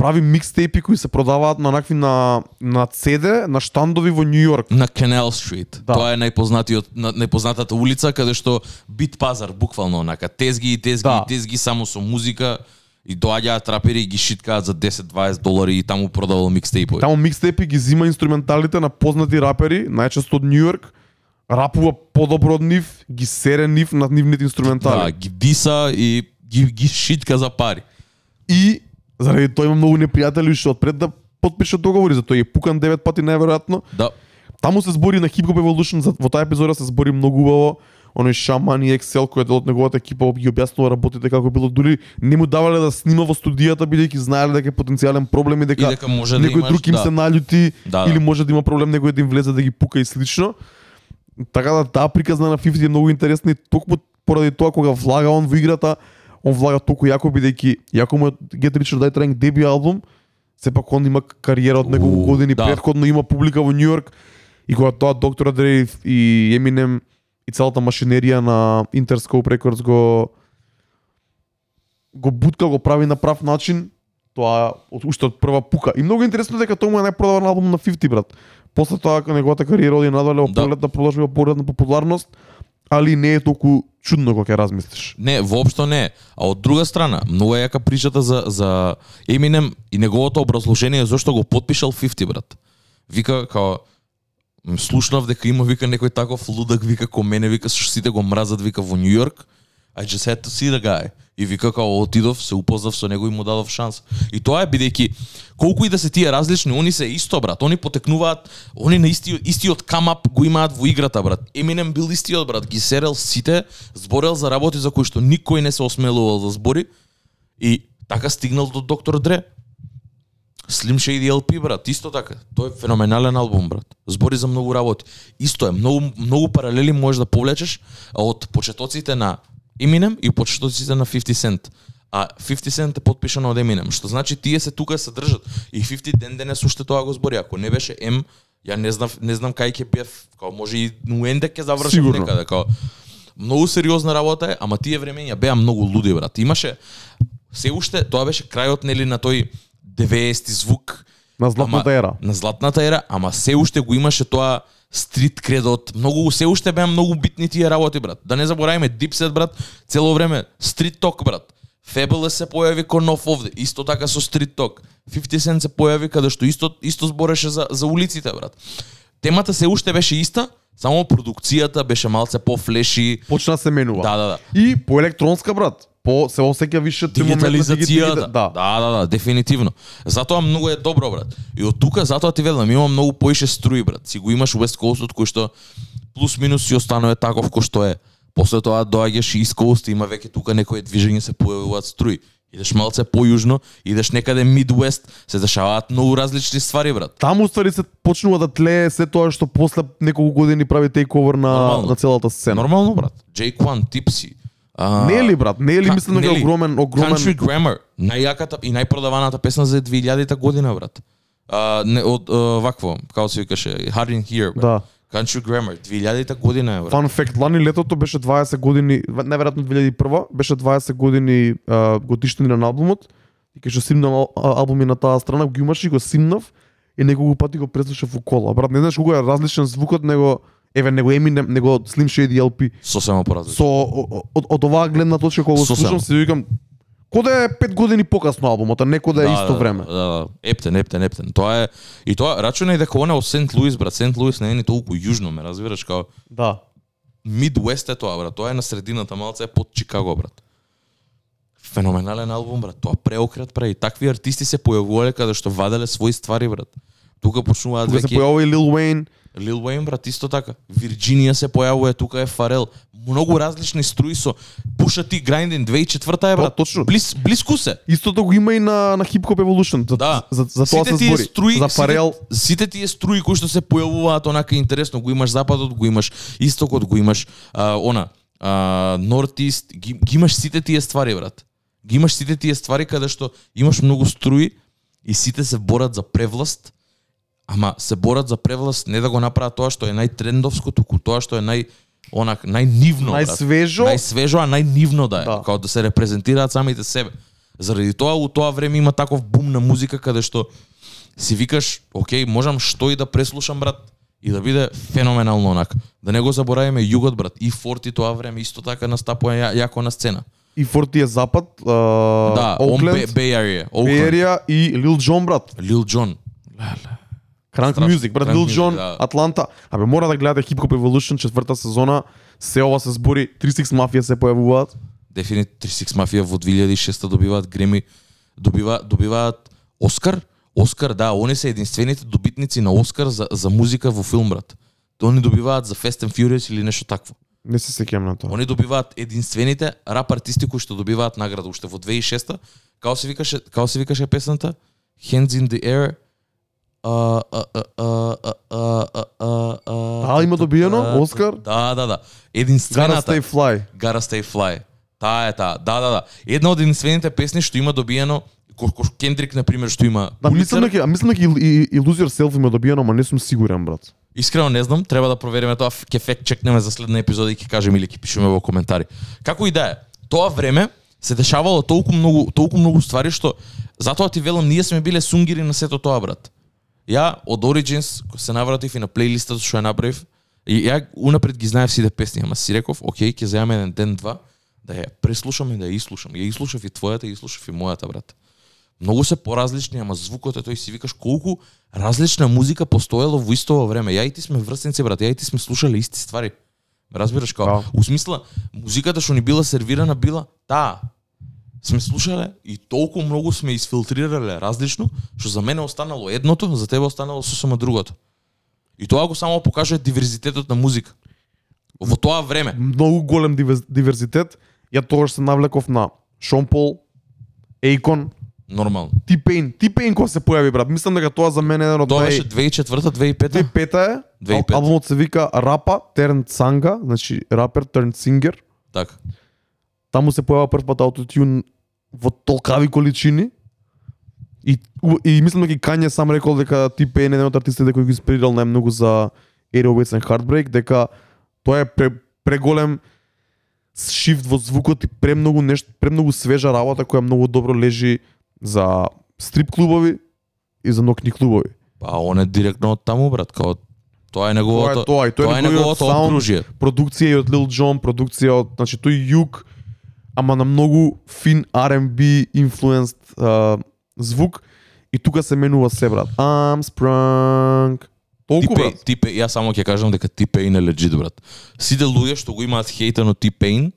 Speaker 1: прави микстейпи кои се продаваат на накви на на CD, на штандови во Њу Йорк.
Speaker 2: На Canal Street.
Speaker 1: Да.
Speaker 2: Тоа е најпознатиот на- најпознатата улица каде што бит пазар буквално онака тезги и тезги
Speaker 1: Да.
Speaker 2: и тезги само со музика и доаѓаат трапери и ги шиткаат за 10-20 долари и таму продавал микстейпови.
Speaker 1: Таму микстейпи ги зима инструменталите на познати рапери, најчесто од Њу Йорк, рапува подобро од нив, ги сере нив на нивните инструментали.
Speaker 2: Да, ги диса и ги, ги шитка за пари.
Speaker 1: И заради тоа има многу непријатели што одпред да потпишат договори, затоа е пукан 9 пати најверојатно.
Speaker 2: Да.
Speaker 1: Таму се збори на Hip Hop Evolution, за- во таа епизода се збори многу убаво. Оној Шаман и Excel кој е дел од неговата екипа ги објаснува работите како било дури не му давале да снима во студијата бидејќи знаеле дека е потенцијален проблем и дека,
Speaker 2: И дека може да
Speaker 1: некој
Speaker 2: имаш,
Speaker 1: друг им
Speaker 2: да.
Speaker 1: се наљути
Speaker 2: Да,
Speaker 1: или
Speaker 2: да.
Speaker 1: може да има проблем некој да им влезе да ги пука и слично. Така да таа приказна на 50 е многу интересна и токму поради тоа кога влага он во играта, он влага толку јако бидејќи јако му Get Rich or Die Trying деби албум, сепак он има кариера од неколку години
Speaker 2: да.
Speaker 1: предходно има публика во Њу Йорк и кога тоа Доктор Дре и Eminem и целата машинерија на Interscope Records го го бутка, го прави на прав начин, тоа од, уште од прва пука. И многу интересно дека тоа му е најпродаван албум на 50, брат. После тоа кога неговата кариера оди надале,
Speaker 2: Да.
Speaker 1: поглед да продолжи во поредна популарност, али не е толку чудно кога ќе размислиш.
Speaker 2: Не, воопшто не. А од друга страна, многу е јака причата за за Eminem и неговото образложение зошто го подпишал 50 брат. Вика као слушнав дека има вика некој таков лудак вика ко мене вика што сите го мразат вика во Њујорк. Јорк I just had to see the guy. И вика како отидов, се упознав со него и му дадов шанс. И тоа е бидејќи колку и да се тие различни, они се исто брат. Они потекнуваат, они на истиот истиот камап го имаат во играта брат. Eminem бил истиот брат, ги серел сите, зборел за работи за кои што никој не се осмелувал да збори и така стигнал до Доктор Дре. Slim Shady LP, брат, исто така. Тој е феноменален албум, брат. Збори за многу работи. Исто е, многу, многу паралели можеш да повлечеш од почетоците на Eminem и почетоците на 50 Cent. а 50 Cent е потпишано од Eminem, што значи тие се тука се држат. И 50 ден денес уште тоа го збори. Ако не беше М, ја не знам не знам кај ќе бев, као може и Нуенде ќе завршам некаде, као многу сериозна работа е, ама тие времења беа многу луди брат. Имаше се уште тоа беше крајот нели на тој 90 звук
Speaker 1: На златната
Speaker 2: Ама-
Speaker 1: ера.
Speaker 2: на златната ера, ама се уште го имаше тоа стрит кредот, многу се уште беа многу битни тие работи брат. Да не забораваме Dipset брат, цело време стрит ток брат. Fabulous се појави ко нов овде, исто така со стрит ток. 50 Cent се појави каде што исто исто збореше за за улиците брат. Темата се уште беше иста, само продукцијата беше малце пофлеши.
Speaker 1: Почна се менува.
Speaker 2: Да, да, да.
Speaker 1: И по електронска брат. По се осеќа више тој момент на
Speaker 2: Дигитализацијата.
Speaker 1: дигита- Да.
Speaker 2: да, да, да, дефинитивно. Затоа многу е добро, брат. И од тука затоа ти велам, има многу поише струи, брат. Си го имаш West Coast кој што плюс минус си останува таков кој што е. После тоа доаѓаш и East Coast, има веќе тука некои движење се појавуваат струи. Идеш малце појужно, идеш некаде Midwest, се дешаваат многу различни ствари, брат.
Speaker 1: Таму ствари се почнува да тлее се тоа што после неколку години прави тейковер на
Speaker 2: Нормално.
Speaker 1: на целата сцена.
Speaker 2: Нормално, брат. Jake One, Tipsy. А,
Speaker 1: Не е ли брат? Не е ли
Speaker 2: Ка-
Speaker 1: мислам дека
Speaker 2: нели?
Speaker 1: е огромен огромен
Speaker 2: Country Grammar, најјаката и најпродаваната песна за 2000-та година, брат. А, не, од а, вакво, како се викаше, Hard in Here, брат.
Speaker 1: Да.
Speaker 2: Country Grammar, 2000-та година е, брат.
Speaker 1: Fun fact, лани летото беше 20 години, неверојатно 2001, беше 20 години а, годишнина на албумот. И кога симнав ал- а- албуми на таа страна, го имаш и го симнав и неколку пати го преслушав во кола. Брат, не знаеш колку е различен звукот него еве него Eminem, него Slim Shady LP.
Speaker 2: Сосема поразлично.
Speaker 1: Со од, од оваа гледна точка кога го слушам си викам Коде е пет години покасно албумот, а не коде е исто време.
Speaker 2: Да, да, ептен, ептен, ептен. Тоа е и тоа рачунај дека она од Сент Луис, брат, Сент Луис не е ни толку јужно, ме разбираш, као
Speaker 1: Да.
Speaker 2: Midwest е тоа, брат. Тоа е на средината, малце е под Чикаго, брат. Феноменален албум, брат. Тоа преокрет прави. Такви артисти се појавувале каде што ваделе своји ствари, брат. Тука почнуваат
Speaker 1: Тука се
Speaker 2: веќе
Speaker 1: појавува и Lil Wayne.
Speaker 2: Лил Уейн, брат, исто така. Вирџинија се појавува, тука е Фарел. Многу различни струи со Пуша ти Грайндин 2004 е, брат.
Speaker 1: точно.
Speaker 2: Блис, блиску се.
Speaker 1: Истото го има и на на Hip Hop Evolution. За,
Speaker 2: Да.
Speaker 1: за, за тоа
Speaker 2: Сите
Speaker 1: се збори.
Speaker 2: струи,
Speaker 1: за Фарел.
Speaker 2: Сите, сите тие струи кои што се појавуваат онака интересно, го имаш западот, го имаш истокот, го имаш а, она а, Нортист, ги, ги имаш сите тие ствари, брат. Ги имаш сите тие ствари каде што имаш многу струи и сите се борат за превласт, ама се борат за превласт не да го направат тоа што е најтрендовско, туку тоа што е нај онак најнивно, брат.
Speaker 1: Најсвежо.
Speaker 2: Најсвежо, а најнивно да е,
Speaker 1: Да.
Speaker 2: као да се репрезентираат самите себе. Заради тоа у тоа време има таков бум на музика каде што си викаш, окей, можам што и да преслушам брат и да биде феноменално онак. Да не го забораваме југот брат, и Форти тоа време исто така настапува ја, јако на сцена.
Speaker 1: И Форти е запад, а,
Speaker 2: да, он Бе-
Speaker 1: Окленд,
Speaker 2: Bay Area,
Speaker 1: Bay
Speaker 2: Oakland,
Speaker 1: Area и Lil Jon брат.
Speaker 2: Lil Jon.
Speaker 1: Crank
Speaker 2: Страшно.
Speaker 1: Music, брат, Lil Jon,
Speaker 2: да.
Speaker 1: Атланта. Абе мора да гледате Hip Hop Evolution четврта сезона. Се ова се збори 36 Mafia се појавуваат.
Speaker 2: Дефинит 36 Mafia во 2006 добиваат Греми, добива, добиваат Оскар. Оскар, да, они се единствените добитници на Оскар за, за музика во филм, брат. Они добиваат за Fast and Furious или нешто такво.
Speaker 1: Не се сеќавам на тоа.
Speaker 2: Они добиваат единствените рап артисти кои што добиваат награда уште во 2006 Као се викаше, као се викаше песната Hands in the air. А,
Speaker 1: има добиено Оскар?
Speaker 2: Да, да, да. Единствената.
Speaker 1: Gotta Stay Fly.
Speaker 2: Gotta Stay Fly. Таа е таа. Да, да, да. Една од единствените песни што има добиено Кендрик, на пример, што има
Speaker 1: Да, мислам дека, мислам дека и, и Loser Self има добиено, ама не сум сигурен, брат.
Speaker 2: Искрено не знам, треба да провериме тоа, ќе фек чекнеме за следна епизода и ќе кажеме или ќе пишеме во коментари. Како и да е, тоа време се дешавало толку многу, толку многу ствари што затоа ти велам, ние сме биле сунгири на сето тоа, брат. Ја од Origins се навратив и на плейлистата што ја направив, и ја унапред ги знаев сите песни, ама си реков, окей, ќе земаме еден ден два да ја преслушам и да ја ислушам. Ја ислушав и твојата, ја ислушав и мојата брат. Многу се поразлични, ама звукот е тој си викаш колку различна музика постоело во исто време. Ја и ти сме врсенци брат, ја и ти сме слушале исти ствари. Разбираш како?
Speaker 1: Да.
Speaker 2: У смисла музиката што ни била сервирана била таа. Сме слушале и толку многу сме изфилтрирале различно, што за мене останало едното, за тебе останало сосема другото. И тоа го само покажува диверзитетот на музика. Во тоа време.
Speaker 1: Многу голем диверзитет. Ја тогаш се навлеков на Шон Пол, Akon,
Speaker 2: Нормално.
Speaker 1: T-Pain. T-Pain кога се појави, брат. Мислам дека тоа за мене е еден од
Speaker 2: Тоа беше 2004 2005
Speaker 1: 2005 е.
Speaker 2: 2005.
Speaker 1: Ал- Албумот се вика Рапа, Turned Sanga, значи рапер turned singer.
Speaker 2: Така.
Speaker 1: Таму се појава прв пат аутотюн во толкави количини. И, и мислам дека и Kanye сам рекол дека Pain е еден од артистите кој го инспирирал најмногу за 808s and Heartbreak, дека тоа е пре, преголем шифт во звукот и премногу нешто, премногу свежа работа која многу добро лежи за стрип клубови и за нокни клубови.
Speaker 2: Па он е директно од таму брат, као тоа е
Speaker 1: Тоа
Speaker 2: неговото
Speaker 1: е тоа, и тој
Speaker 2: тоа е
Speaker 1: е
Speaker 2: неговото
Speaker 1: саунд,
Speaker 2: окружје.
Speaker 1: продукција и од Lil Jon, продукција од, значи тој југ, ама на многу фин R&B influenced а, звук и тука се менува се брат. I'm sprung. Толку брат.
Speaker 2: типе, ја само ќе кажам дека T-Pain е легит брат. Сите луѓе што го имаат хејта на T-Pain,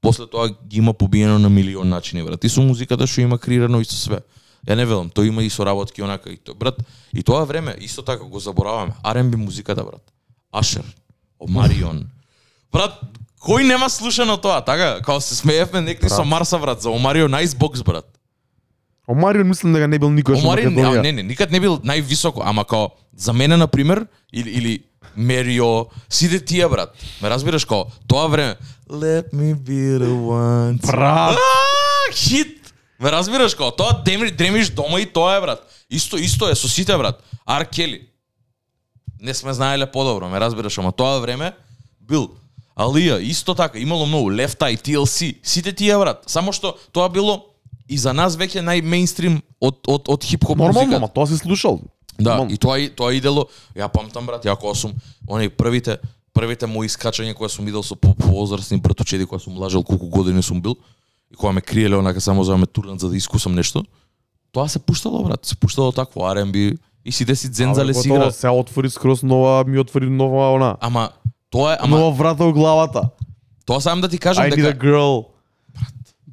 Speaker 2: после тоа ги има побиено на милион начини брат. И со музиката што има креирано и со све. Ја не велам, тој има и соработки онака и тоа. Брат, и тоа време исто така го забораваме. R&B музиката брат. Ашер, Омарион. Брат, кој нема слушано тоа, така? Као се смеевме некои со Марса брат за Омарион Icebox брат.
Speaker 1: Омарион мислам дека не бил никош во
Speaker 2: Омарион, не, не, не, никад не бил највисоко, ама као за мене на пример или или Мерио, сите тие брат. Ме разбираш као тоа време Let me be the one.
Speaker 1: Брат.
Speaker 2: Хит. Ме разбираш као тоа дремиш, дремиш дома и тоа е брат. Исто исто е со сите брат. Ар Кели. Не сме знаеле подобро, ме разбираш, ама тоа време бил Алија, исто така, имало многу Left Eye, TLC, сите тие брат. Само што тоа било и за нас веќе најмейнстрим од од од хип-хоп
Speaker 1: Нормално,
Speaker 2: музика.
Speaker 1: ама тоа се слушал.
Speaker 2: Да,
Speaker 1: Нормално.
Speaker 2: и тоа и тоа идело, ја памтам брат, ја кога сум оние првите првите мои искачања кои сум видел со по- повозрасни братучеди кога сум лажел колку години сум бил и кога ме криеле онака само за да ме турнат за да искусам нешто. Тоа се пуштало брат, се пуштало такво R&B и си дзензале си игра.
Speaker 1: Се отвори скроз нова, ми отвори нова она.
Speaker 2: Ама тоа е, ама
Speaker 1: Нова врата во главата.
Speaker 2: тоа сам да ти кажам
Speaker 1: I need a
Speaker 2: дека
Speaker 1: girl.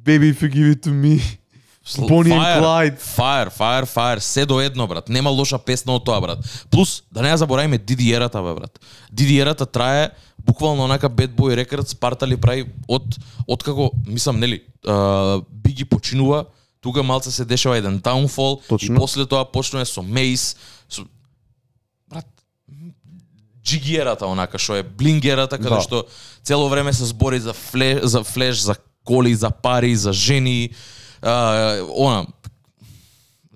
Speaker 1: Baby, if you give it to me. Bonnie and Clyde.
Speaker 2: Fire, fire, fire, се до едно, брат. Нема лоша песна од тоа, брат. Плюс, да не ја забораваме Диди Ерата, бе, брат. Ерата трае буквално онака Bad Boy Records партали прави од од како, мислам, нели, uh, Биги починува, тука малце се дешава еден downfall
Speaker 1: Точно.
Speaker 2: и после тоа почнува со Мейс, брат джигиерата онака што е блингерата каде
Speaker 1: Да.
Speaker 2: што цело време се збори за флеш, за флеш, за коли, за пари, за жени, а, она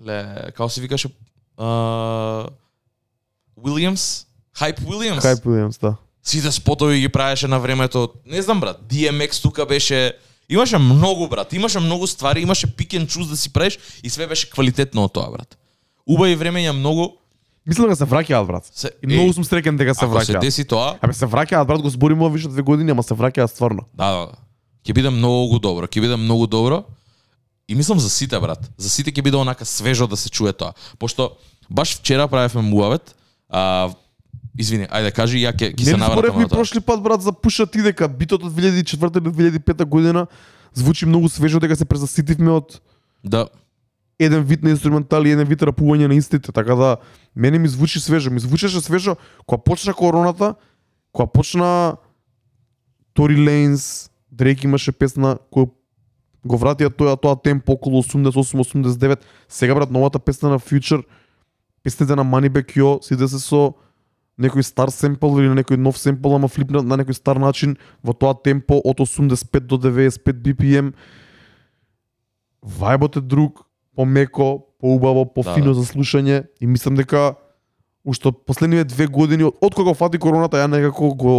Speaker 2: ле, како се викаше а, Уилјамс, Хайп Уилјамс.
Speaker 1: Хайп Уилјамс, да.
Speaker 2: Сите спотови ги правеше на времето. Не знам брат, DMX тука беше Имаше многу брат, имаше многу ствари, имаше and choose да си правиш и све беше квалитетно од тоа брат. Убави времења многу
Speaker 1: Мислам дека се враќаат брат.
Speaker 2: се
Speaker 1: И многу сум среќен дека се
Speaker 2: ако се
Speaker 1: враќаат.
Speaker 2: деси тоа,
Speaker 1: Абе се враќаат брат, го збориме више две години, ама се враќаат стварно.
Speaker 2: Да, да, да. Ќе биде многу добро, ќе биде многу добро. И мислам за сите брат. За сите ќе биде онака свежо да се чуе тоа. Пошто баш вчера правевме муавет, а извини, ајде кажи ја ќе ќе се навратам на тоа.
Speaker 1: прошли пат брат за пуша ти дека битот од 2004 до 2005 година звучи многу свежо дека се презаситивме од
Speaker 2: Да.
Speaker 1: еден вид на инструментали и еден вид рапување на истите, така да мене ми звучи свежо, ми звучеше свежо кога почна короната, кога почна Тори Лейнс, Дрейк имаше песна која го вратија тоа тоа темпо околу 88-89. Сега брат новата песна на Future, песните на Moneybag Yo, сиде се со некој стар семпл или на некој нов семпл, ама флипна на некој стар начин во тоа темпо од 85 до 95 BPM. Вајбот е друг, помеко, поубаво, пофино
Speaker 2: Да,
Speaker 1: за слушање и мислам дека уште последниве две години од, од кога фати короната ја некако го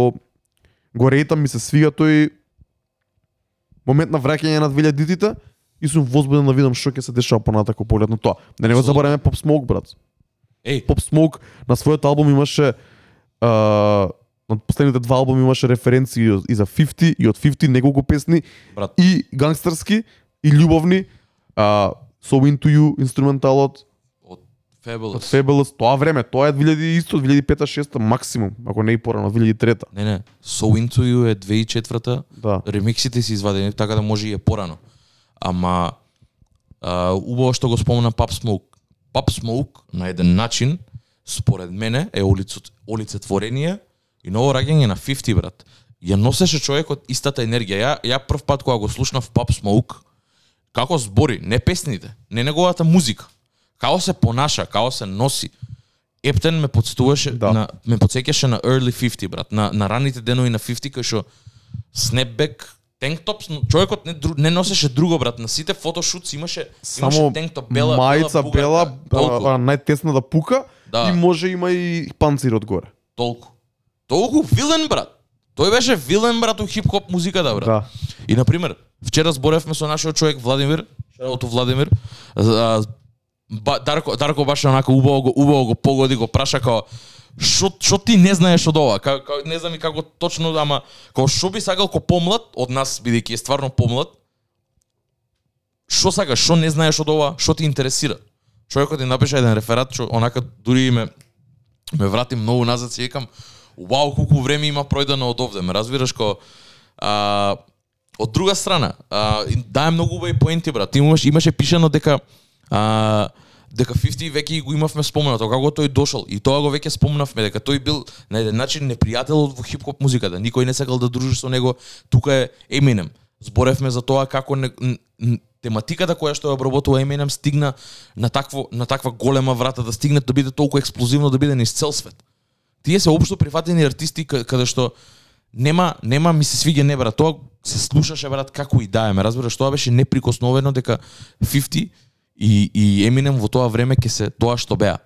Speaker 1: го рейтам ми се свига тој момент на враќање на 2000-тите и сум возбуден да видам што ќе се дешава понатако поглед на тоа. Да не го забораваме Pop Smoke брат.
Speaker 2: Еј,
Speaker 1: Pop Smoke на својот албум имаше а, на последните два албуми имаше референции и за 50 и од 50 неколку песни
Speaker 2: брат,
Speaker 1: и гангстерски и љубовни а, So Into You инструменталот
Speaker 2: од
Speaker 1: од
Speaker 2: Fabulous.
Speaker 1: Fabulous тоа време тоа е 2000 исто 2005-6 максимум ако не и порано 2003
Speaker 2: Не, не. So Into You е 2004
Speaker 1: да
Speaker 2: ремиксите си извадени така да може и е порано. Ама а, убаво што го спомна Pop Smoke. Pop Smoke на еден начин според мене е олицет, олицетворение и ново раѓање на 50 брат. Ја носеше човекот истата енергија. Ја ја прв пат кога го слушнав Pop Smoke како збори, не песните, не неговата музика. Како се понаша, како се носи. Ептен ме подстуваше
Speaker 1: Да.
Speaker 2: на ме подсеќаше на early 50 брат, на на раните денови на 50 кај што Snapback тенктоп, човекот не, дру- не носеше друго брат, на сите фотошутс имаше
Speaker 1: Само
Speaker 2: имаше тенктоп бела
Speaker 1: мајца
Speaker 2: бела,
Speaker 1: бела,
Speaker 2: бугарка, толку,
Speaker 1: а, а, најтесна да пука
Speaker 2: Да.
Speaker 1: и може има и панцир одгоре.
Speaker 2: толку. Толку вилен брат. Тој беше вилен брат у хип-хоп музиката брат.
Speaker 1: Да.
Speaker 2: И на пример, вчера зборевме со нашиот човек Владимир, шараото Владимир, а, ба, Дарко Дарко баш онака убаво го убаво го погоди, го праша као што што ти не знаеш од ова? Ка, ка, не знам и како точно, ама као што би сакал ко помлад од нас бидејќи е стварно помлад. Што сакаш, што не знаеш од ова, што ти интересира? Човекот ти напиша еден реферат, што онака дури и ме ме врати многу назад, си викам, вау, колку време има пројдено од овде, ме разбираш ко а, од друга страна, а, дае многу убави поенти брат. Имаш имаше пишано дека а, дека 50 веќе го имавме споменато како тој дошол и тоа го веќе спомнавме дека тој бил на еден начин непријател во хип-хоп музиката. Никој не сакал да дружи со него. Тука е Eminem. Зборевме за тоа како не, тематиката која што ја обработува Eminem стигна на такво на таква голема врата да стигне да биде толку експлозивно да биде низ цел свет. Тие се општо прифатени артисти каде што нема нема ми се свиѓа не брат, тоа се слушаше брат како и да е, ме разбираш, тоа беше неприкосновено дека 50 и и Eminem во тоа време ќе се тоа што беа.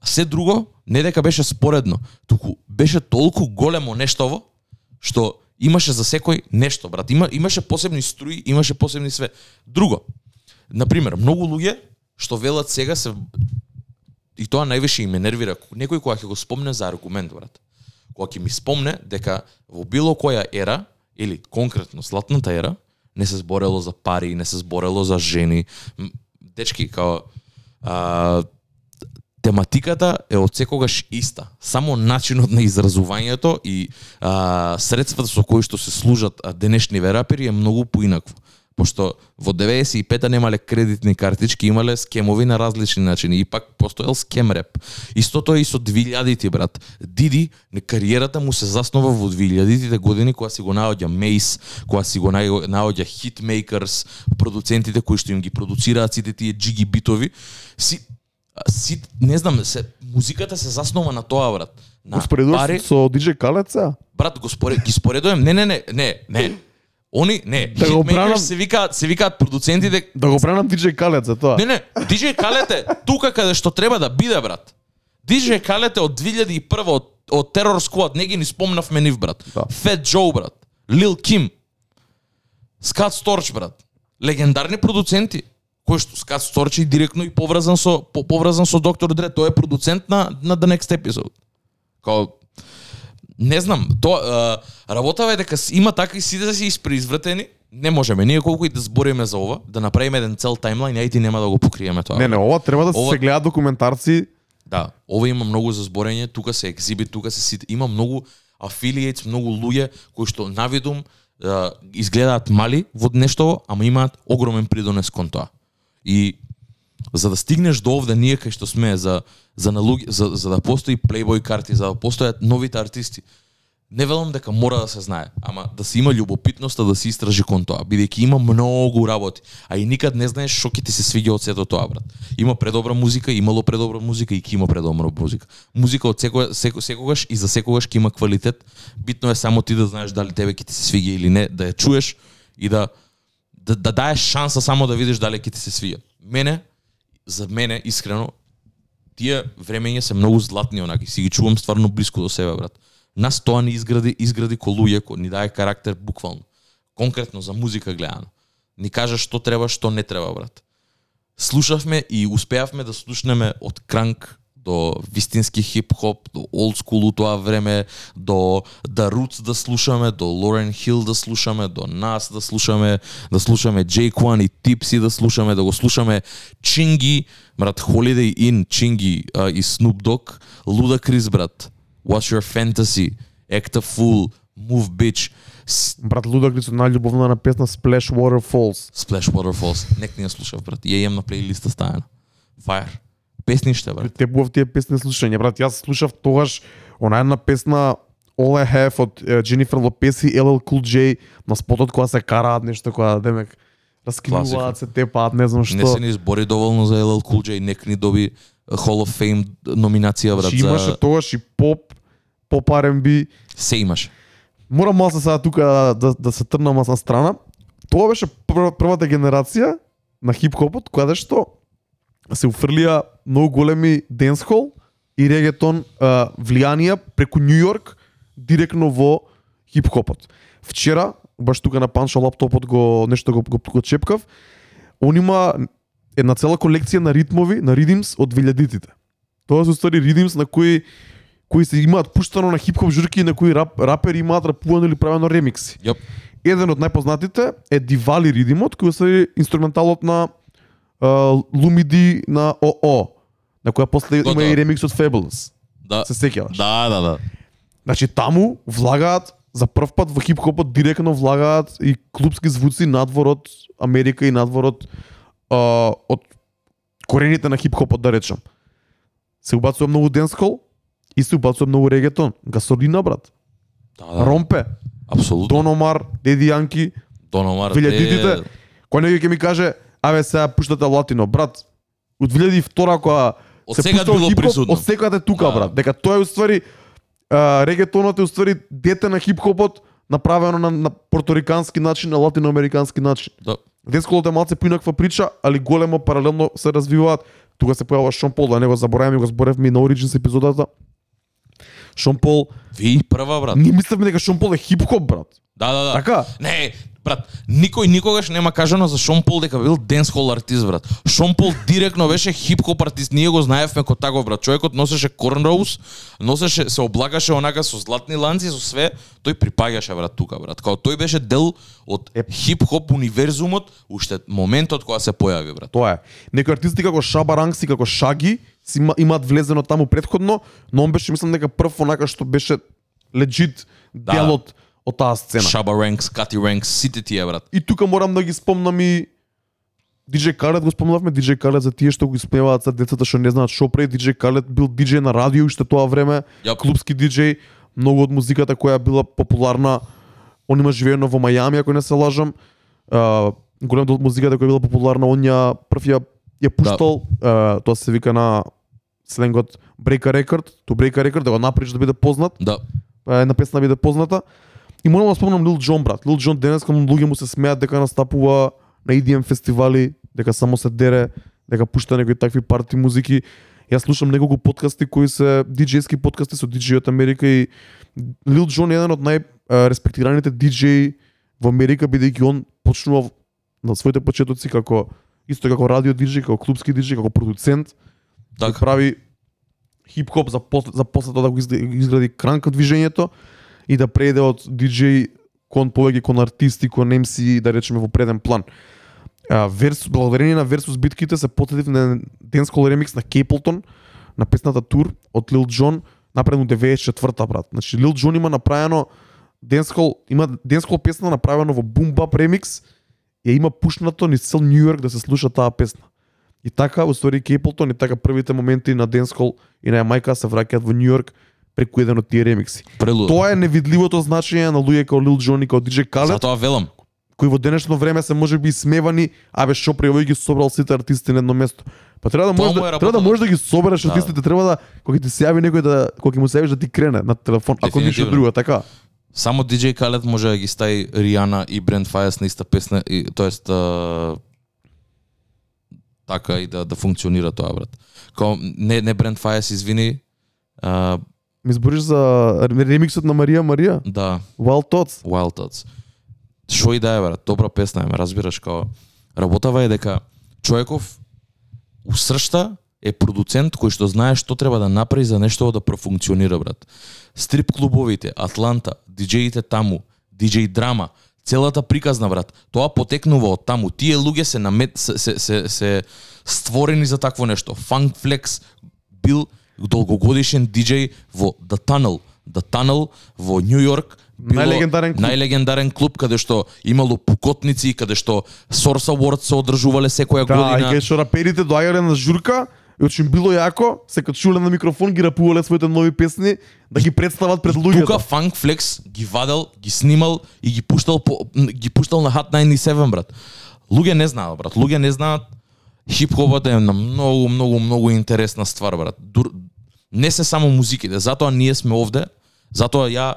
Speaker 2: А се друго не дека беше споредно, туку беше толку големо нештово што имаше за секој нешто, брат. Има имаше посебни струи, имаше посебни све. Друго. На пример, многу луѓе што велат сега се и тоа највеше и ме нервира некој кога ќе го спомне за аргумент, брат. Кога ќе ми спомне дека во било која ера или конкретно златната ера не се зборело за пари, не се зборело за жени. Дечки, као а, тематиката е од секогаш иста. Само начинот на изразувањето и а, средствата со кои што се служат денешни верапери е многу поинакво. Пошто во 95-та немале кредитни картички, имале скемови на различни начини и пак постоел скем реп. Истото е и со 2000-ти, брат. Диди, кариерата му се заснова во 2000-тите години кога си го наоѓа Мейс, кога си го наоѓа Hitmakers, продуцентите кои што им ги продуцираат сите тие джиги битови. Си, си не знам, се музиката се заснова на тоа, брат. На
Speaker 1: Успоредуваш
Speaker 2: пари,
Speaker 1: со DJ Калеца?
Speaker 2: брат, го според, ги споредувам. Не, не, не, не, не. Они, не,
Speaker 1: Да го бранам-
Speaker 2: се викаат, се викаат продуцентите
Speaker 1: Да го бранам DJ Калец за тоа.
Speaker 2: Не, не, DJ Khaled е тука каде што треба да биде, брат. DJ Khaled е од 2001 од, од Terror Squad, не ги ни спомнавме нив, брат.
Speaker 1: Да.
Speaker 2: Fat Joe, брат. Lil Kim. Scott Storch, брат. Легендарни продуценти кој што Scott Storch е директно и поврзан со по, поврзан со Доктор Дре, тој е продуцент на на The Next Episode. Као не знам, тоа работава е дека има така и сите да си испреизвртени. Не можеме ние колку и да збориме за ова, да направиме еден цел таймлайн, ајде нема да го покриеме тоа.
Speaker 1: Не, не, ова треба да
Speaker 2: Ова-
Speaker 1: се гледаат документарци.
Speaker 2: Да, ова има многу за зборење, тука се екзибит, тука се сите, има многу афилиейтс, многу луѓе кои што навидум изгледаат мали во нешто, ама имаат огромен придонес кон тоа. И за да стигнеш до овде ние кај што сме за за налоги за, за да постои плейбој карти, за да постојат новите артисти. Не велам дека мора да се знае, ама да се има љубопитноста да се истражи кон тоа, бидејќи има многу работи, а и никад не знаеш што ќе ти се свиѓа од сето тоа, брат. Има предобра музика, имало предобра музика и ќе има предобра музика. Музика од секој, секо секогаш и за секогаш ќе има квалитет. Битно е само ти да знаеш дали тебе ќе ти се свиѓа или не, да ја чуеш и да да, да даеш шанса само да видиш дали ќе ти се свиѓа. Мене, за мене, искрено, тие времења се многу златни онаки, си ги чувам стварно блиску до себе, брат. Нас тоа ни изгради, изгради ко луѓе, ко ни даде карактер буквално. Конкретно за музика гледано. Ни кажа што треба, што не треба, брат. Слушавме и успеавме да слушнеме од кранк до вистински хип-хоп, до олд скул у тоа време, до The Roots да слушаме, до Лорен Хил да слушаме, до нас да слушаме, да слушаме Jake One и Tipsy да слушаме, да го слушаме Чинги, брат, Holiday Inn, Чинги а, и Snoop Dogg, Ludacris, брат, What's Your Fantasy, Act a Fool, Move Bitch,
Speaker 1: Брат Лудакрис од најљубовна песна Splash Waterfalls.
Speaker 2: Splash Waterfalls, нек не ја слушав, брат, ја имам на плейлиста стајано. Fire. Песниште, брат.
Speaker 1: Те бував тие песни слушање, брат. Јас слушав тогаш она една песна All I Have од Jennifer Lopez и LL Cool J на спотот кога се караат нешто кога демек раскинуваат се тепаат, не знам
Speaker 2: Не
Speaker 1: што.
Speaker 2: се ни избори доволно за LL Cool J, нек ни доби Hall of Fame номинација, брат,
Speaker 1: Чи имаше
Speaker 2: за...
Speaker 1: тогаш и поп, поп R&B,
Speaker 2: Се имаше.
Speaker 1: Морам малку сега тука да, да, да се трнам на страна. Тоа беше прв, првата генерација на хип-хопот, која што се уфрлија многу големи денсхол и регетон а, влијанија преку Нью Йорк директно во хип-хопот. Вчера, баш тука на панчо лаптопот го нешто го, го, го чепкав, он има една цела колекција на ритмови, на ридимс од 2000-тите. Тоа се устари ридимс на кои кои се имаат пуштано на хип-хоп журки и на кои рап, рапери имаат рапувано или правено ремикси.
Speaker 2: Јоп.
Speaker 1: Еден од најпознатите е Дивали ридимот, кој се инструменталот на Лумиди на ОО, на која после има и ремикс од Fabulous.
Speaker 2: Да.
Speaker 1: Се сеќаваш?
Speaker 2: Да, да, да.
Speaker 1: Значи таму влагаат за прв пат во хип-хопот директно влагаат и клубски звуци надвор од Америка и надвор од а, од корените на хип-хопот да речам. Се убацува многу денскол и се убацува многу регетон. Гасолина брат.
Speaker 2: Да, да.
Speaker 1: Ромпе,
Speaker 2: Апсолутно.
Speaker 1: Дон Омар, Деди Јанки,
Speaker 2: Дон Омар.
Speaker 1: 2000-тите. Кој некој ќе ми каже, абе сега пуштате латино, брат. Од 2002 кога
Speaker 2: Од
Speaker 1: се пуштал
Speaker 2: било
Speaker 1: хип-хоп,
Speaker 2: присутно.
Speaker 1: Од секаде тука,
Speaker 2: Да.
Speaker 1: брат. Дека тоа е уствари а, регетонот е уствари дете на хип-хопот направено на, на порторикански начин, на латиноамерикански начин.
Speaker 2: Да.
Speaker 1: Денсколот е малце поинаква прича, али големо паралелно се развиваат. Тука се појава Шон Пол, да не го забораваме, го зборевме и на Origins епизодата. Шон Пол,
Speaker 2: Ви прва брат.
Speaker 1: ние мислевме дека Шон Пол е хип-хоп, брат.
Speaker 2: Да, да, да.
Speaker 1: Така?
Speaker 2: Не, брат, никој никогаш нема кажано за Шон Пол дека бил денсхол артист, брат. Шон Пол директно беше хип-хоп артист. Ние го знаевме кој таков, брат. Човекот носеше корнроуз, носеше, се облагаше онака со златни ланци, со све. Тој припаѓаше, брат, тука, брат. Као тој беше дел од хип-хоп универзумот, уште моментот кога се појави, брат.
Speaker 1: Тоа е. Некои артисти како Шаба Рангси, како Шаги, си има, имаат влезено таму предходно, но он беше мислам дека прв онака што беше легит
Speaker 2: Да.
Speaker 1: Од таа сцена.
Speaker 2: Шаба Ренкс, Кати Ренкс, сите тие, брат.
Speaker 1: И тука морам да ги спомнам и DJ Khaled го спомнавме, DJ Khaled за тие што го испневаат за децата што не знаат што прави, DJ Khaled бил DJ на радио уште тоа време,
Speaker 2: Јап.
Speaker 1: клубски DJ, многу од музиката која била популарна, он има живеено во Мајами, ако не се лажам. А, голем од музиката која била популарна, он ја прв ја ја пуштал, а, тоа се вика на сленгот break a record, to break a record, да го направиш да биде познат
Speaker 2: Да.
Speaker 1: па една песна биде позната. И морам да спомнам Лил Џон брат. Лил Џон денес кога луѓе му се смеат дека настапува на EDM фестивали, дека само се дере, дека пушта некои такви парти музики. Јас слушам неколку подкасти кои се диџејски подкасти со диџеи од Америка и Лил Џон е еден од најреспектираните диџеи во Америка бидејќи он почнува на своите почетоци како исто како радио диџеј, како клубски диџеј, како продуцент
Speaker 2: Така.
Speaker 1: прави хип-хоп за после, за после тоа да го изгради, изгради кранка движењето и да преде од диџеј кон повеќе кон артисти, кон MC, да речеме во преден план. А, верс, благодарение на Versus битките се потетив на денскол ремикс на Кейплтон на песната Тур од Лил Џон, направено 94-та брат. Значи Лил Джон има направено денскол, има денскол песна направено во Boom Bap ремикс, ја има пушнато низ цел Нью Йорк да се слуша таа песна. И така, устори Кейплтон и така првите моменти на денскол и на Јамајка се враќаат во Нью Йорк преку еден од тие ремикси.
Speaker 2: Прелудо.
Speaker 1: Тоа е невидливото значење на луѓе како Лил Џон и како DJ Khaled,
Speaker 2: Затоа велам.
Speaker 1: кои во денешно време се можеби смевани, абе што при овој ги собрал сите артисти на едно место. Па треба да
Speaker 2: Тоа
Speaker 1: можеш
Speaker 2: му е
Speaker 1: да, треба да можеш да ги собереш
Speaker 2: Да.
Speaker 1: артистите, треба да кога ти се јави некој да кога ќе му се јавиш да ти крене на телефон, ако ништо друго, така.
Speaker 2: Само DJ Khaled може да ги стави Ријана и Брент Фајас на иста песна, и, тоест а, така и да да функционира тоа брат. Као не не Брент Фајас извини, а,
Speaker 1: Ми збориш за ремиксот на Марија Марија?
Speaker 2: да,
Speaker 1: Wild Thoughts.
Speaker 2: Wild Thoughts. Шо и да е брат, добра песна е, ме разбираш као работава е дека човеков усршта е продуцент кој што знае што треба да направи за нешто да профункционира брат. Стрип клубовите, Атланта, диџеите таму, диџеј драма, целата приказна брат, тоа потекнува од таму. Тие луѓе се намет се се, се, се створени за такво нешто. Funk Flex бил долгогодишен диџеј во The Tunnel. The Tunnel во Нью Йорк
Speaker 1: Најлегендарен клуб.
Speaker 2: најлегендарен клуб каде што имало пукотници, каде што Source Awards се одржувале секоја
Speaker 1: Да, и
Speaker 2: година.
Speaker 1: кај што раперите доаѓале на журка, и очим било јако, се качуле на микрофон, ги рапувале своите нови песни, да ги представат пред
Speaker 2: Тука
Speaker 1: луѓето.
Speaker 2: Funk Flex ги вадел, ги снимал и ги пуштал по, ги пуштал на Hot 97 брат. Луѓе не знаат брат, луѓе не знаат хип-хопот е на многу многу многу интересна ствар брат. Дур, не се само музиките, затоа ние сме овде, затоа ја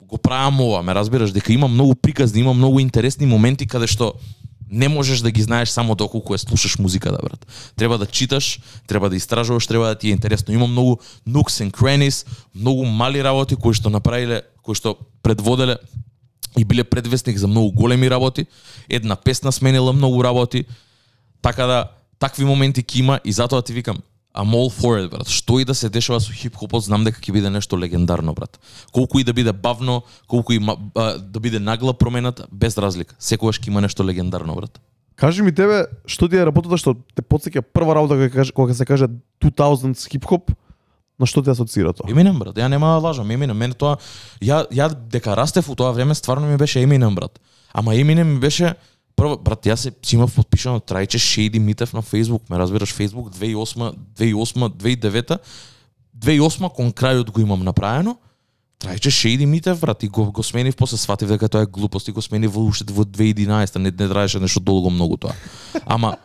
Speaker 2: го правам ова, ме разбираш, дека има многу приказни, има многу интересни моменти каде што не можеш да ги знаеш само доколку ја слушаш музиката, брат. Треба да читаш, треба да истражуваш, треба да ти е интересно. Има многу nooks and crannies, многу мали работи кои што направиле, кои што предводеле и биле предвестник за многу големи работи. Една песна сменила многу работи. Така да такви моменти ќе има и затоа ти викам, I'm all for it, брат. Што и да се дешава со хип-хопот, знам дека ќе биде нешто легендарно, брат. Колку и да биде бавно, колку и а, да биде нагла промената, без разлика. Секогаш ќе има нешто легендарно, брат.
Speaker 1: Кажи ми тебе, што ти е работата што те потсеќа прва работа кога кога се каже 2000s хип-хоп, на што те асоцира тоа?
Speaker 2: Eminem, брат. Ја нема лажам, Eminem. Мене тоа ја ја дека растев у тоа време стварно ми беше Eminem, брат. Ама Eminem ми беше прво брат, јас се си имав подпишано трајче Шейди Митев на Facebook, ме разбираш Facebook 2008, 2008, 2009, 2008 кон крајот го имам направено. Трајче Шейди Митев, брат, и го, го сменив, после сватив дека тоа е глупост и го сменив во уште во 2011, не, не траеше нешто долго многу тоа. Ама,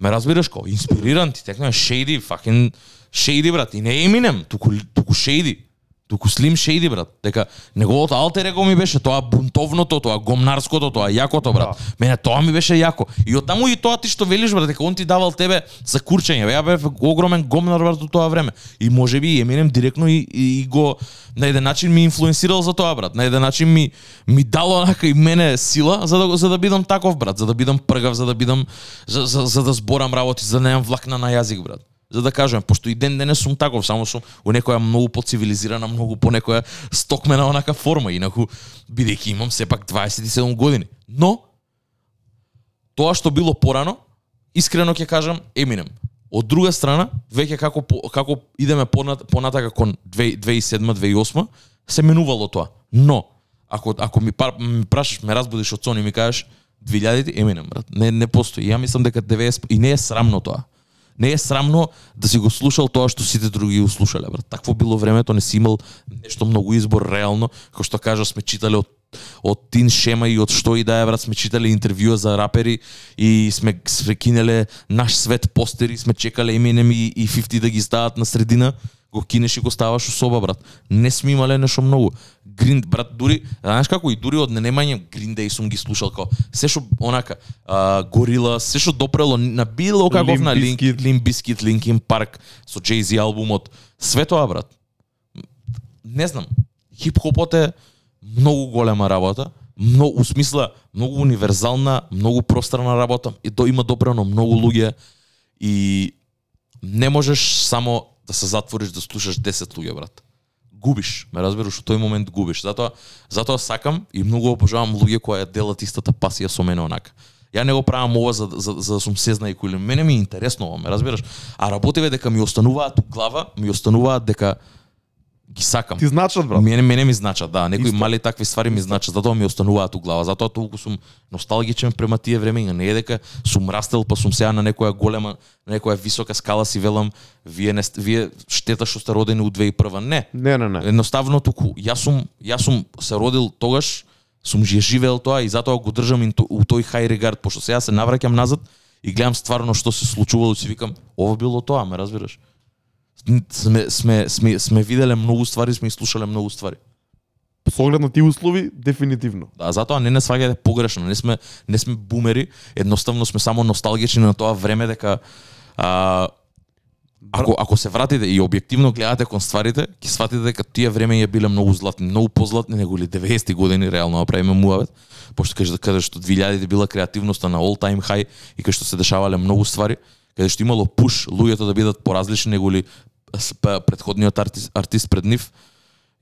Speaker 2: ме разбираш ко, инспириран ти, текна е Shady, fucking Shady, брат, и не Eminem, туку, туку Шейди. Туку Slim Shady, брат. Дека неговото алтер его ми беше тоа бунтовното, тоа гомнарското, тоа јакото, брат. Мене тоа ми беше јако. И оттаму и тоа ти што велиш, брат, дека он ти давал тебе за курчење. Ја бев огромен гомнар брат до тоа време. И може би Eminem директно и, и, и го на еден начин ми инфлуенсирал за тоа, брат. На еден начин ми ми дало онака и мене сила за да за да бидам таков, брат, за да бидам пргав, за да бидам за, за, за да зборам работи, за да немам влакна на јазик, брат за да кажам, пошто и ден денес сум таков, само сум у некоја многу поцивилизирана, многу по некоја стокмена онака форма, инаку бидејќи имам сепак 27 години. Но тоа што било порано, искрено ќе кажам Еминем. Од друга страна, веќе како како идеме понат, понатака кон 2007-2008, се менувало тоа. Но ако ако ми, пар, ми прашаш, ме разбудиш од сон и ми кажеш 2000 Еминем, брат. Не не постои. Ја мислам дека 90 и не е срамно тоа. Не е срамно да си го слушал тоа што сите други го слушале, брат. Такво било времето, не си имал нешто многу избор реално, како што кажа сме читале од од Тин Шема и од што и да е, брат, сме читале интервјуа за рапери и сме сме кинеле наш свет постери, сме чекале Eminem и, и 50 да ги стават на средина, го кинеш и го ставаш у соба, брат. Не сме имале нешто многу. Грин, брат, дури, знаеш како и дури од ненемање Green Day сум ги слушал како се што онака, а, Горила, се што допрело на било каков на Линк,
Speaker 1: Bizkit,
Speaker 2: Linkin Park со Jay-Z албумот. Све тоа, брат. Не знам, хип-хопот е многу голема работа, многу, у смисла, многу универзална, многу пространа работа, и то има добрано многу луѓе и не можеш само да се затвориш да слушаш 10 луѓе, брат. Губиш, ме разбираш, во тој момент губиш. Затоа, затоа сакам и многу обожавам луѓе кои ја делат истата пасија со мене онака. Ја не го правам ова за, за, за да сум сезна и кој мене ми е интересно ова, ме разбираш. А работиве дека ми остануваат у глава, ми остануваат дека ги сакам.
Speaker 1: Ти значат, брат.
Speaker 2: Мене, мене ми значат, да, некои
Speaker 1: Исто.
Speaker 2: мали такви ствари ми значат, затоа ми остануваат у глава, затоа толку сум носталгичен према тие времења, не е дека сум растел па сум сега на некоја голема, на некоја висока скала си велам, вие не вие штета што сте родени у 2001. Не.
Speaker 1: Не, не, не.
Speaker 2: Едноставно туку јас сум јас сум се родил тогаш, сум же живеел тоа и затоа го држам у тој хай регард, пошто сега се навраќам назад и гледам стварно што се случувало и си викам, ова било тоа, ме разбираш? Сме, сме, сме, сме виделе многу ствари, сме и слушале многу ствари.
Speaker 1: Со оглед на тие услови, дефинитивно.
Speaker 2: Да, затоа не не сваѓате погрешно, не сме не сме бумери, едноставно сме само носталгични на тоа време дека а, ако ако се вратите и објективно гледате кон стварите, ќе сватите дека тие времења биле многу златни, многу позлатни него ли 90-ти години реално да правиме муавет, пошто каде каде што 2000-ти била креативноста на all time high и каде што се дешавале многу ствари, каде што имало пуш луѓето да бидат поразлични него ли предходниот артист, артист пред нив.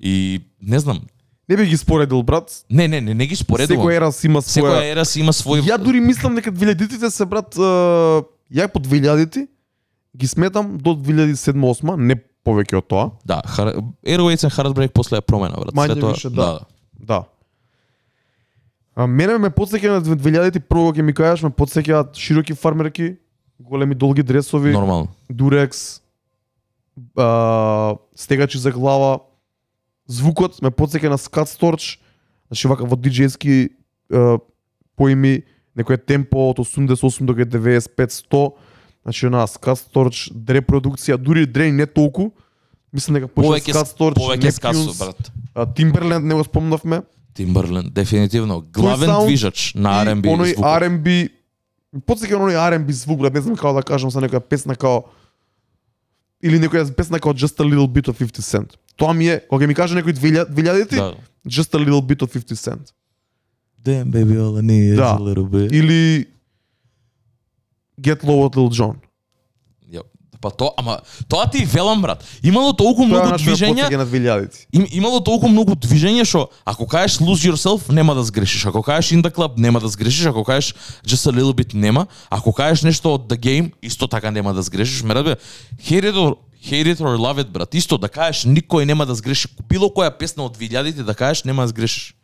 Speaker 2: И не знам,
Speaker 1: Не би ги споредил, брат.
Speaker 2: не, не, не, не ги споредувам.
Speaker 1: Секоја ера си има
Speaker 2: Секоја
Speaker 1: своја...
Speaker 2: ера си има свој
Speaker 1: Ја дури мислам дека 2000-тите се брат, ја по 2000-ти ги сметам до 2007-2008, не повеќе од тоа.
Speaker 2: Да, хар... Airways and Heartbreak после е промена, брат.
Speaker 1: Мање
Speaker 2: тоа,
Speaker 1: више, да. Да. А мене ме подсеќа на 2000-ти прво ќе ми кажеш, ме подсеќаат широки фармерки, големи долги дресови,
Speaker 2: Нормално.
Speaker 1: дурекс, а, стегачи за глава. Звукот ме подсеќа на Scott Storch, значи вака во диџејски а, поими, некој темпо од 88 до 95 100, значи на Scott Storch дре продукција, дури дре не толку. Мислам дека почна Scott Storch,
Speaker 2: повеќе скасо, брат.
Speaker 1: Timberland не го спомнавме.
Speaker 2: Timberland, дефинитивно. Главен
Speaker 1: саунд
Speaker 2: движач на R&B
Speaker 1: Оној
Speaker 2: звукот.
Speaker 1: R&B Подсеќа оној R&B звук, брат, не знам како да кажам за некоја песна као или некоја песна као Just a Little Bit of 50 Cent. Тоа ми е, кога ми каже некој 2000-ти,
Speaker 2: Да.
Speaker 1: Just a Little Bit of 50 Cent.
Speaker 2: Damn baby all I need is
Speaker 1: Да.
Speaker 2: a little bit.
Speaker 1: Или Get Low от Lil Jon.
Speaker 2: Па то, ама тоа ти велам брат. Имало толку
Speaker 1: Тоа
Speaker 2: многу движења,
Speaker 1: потсеќа на 2000-ти.
Speaker 2: им, имало толку многу движења што ако кажеш lose yourself нема да сгрешиш, ако кажеш in the club нема да сгрешиш, ако кажеш just a little bit нема, ако кажеш нешто од the game исто така нема да сгрешиш. Ме hate it or hate it or love it брат. Исто да кажеш никој нема да сгреши. Било која песна од 2000-ти да кажеш нема да сгрешиш.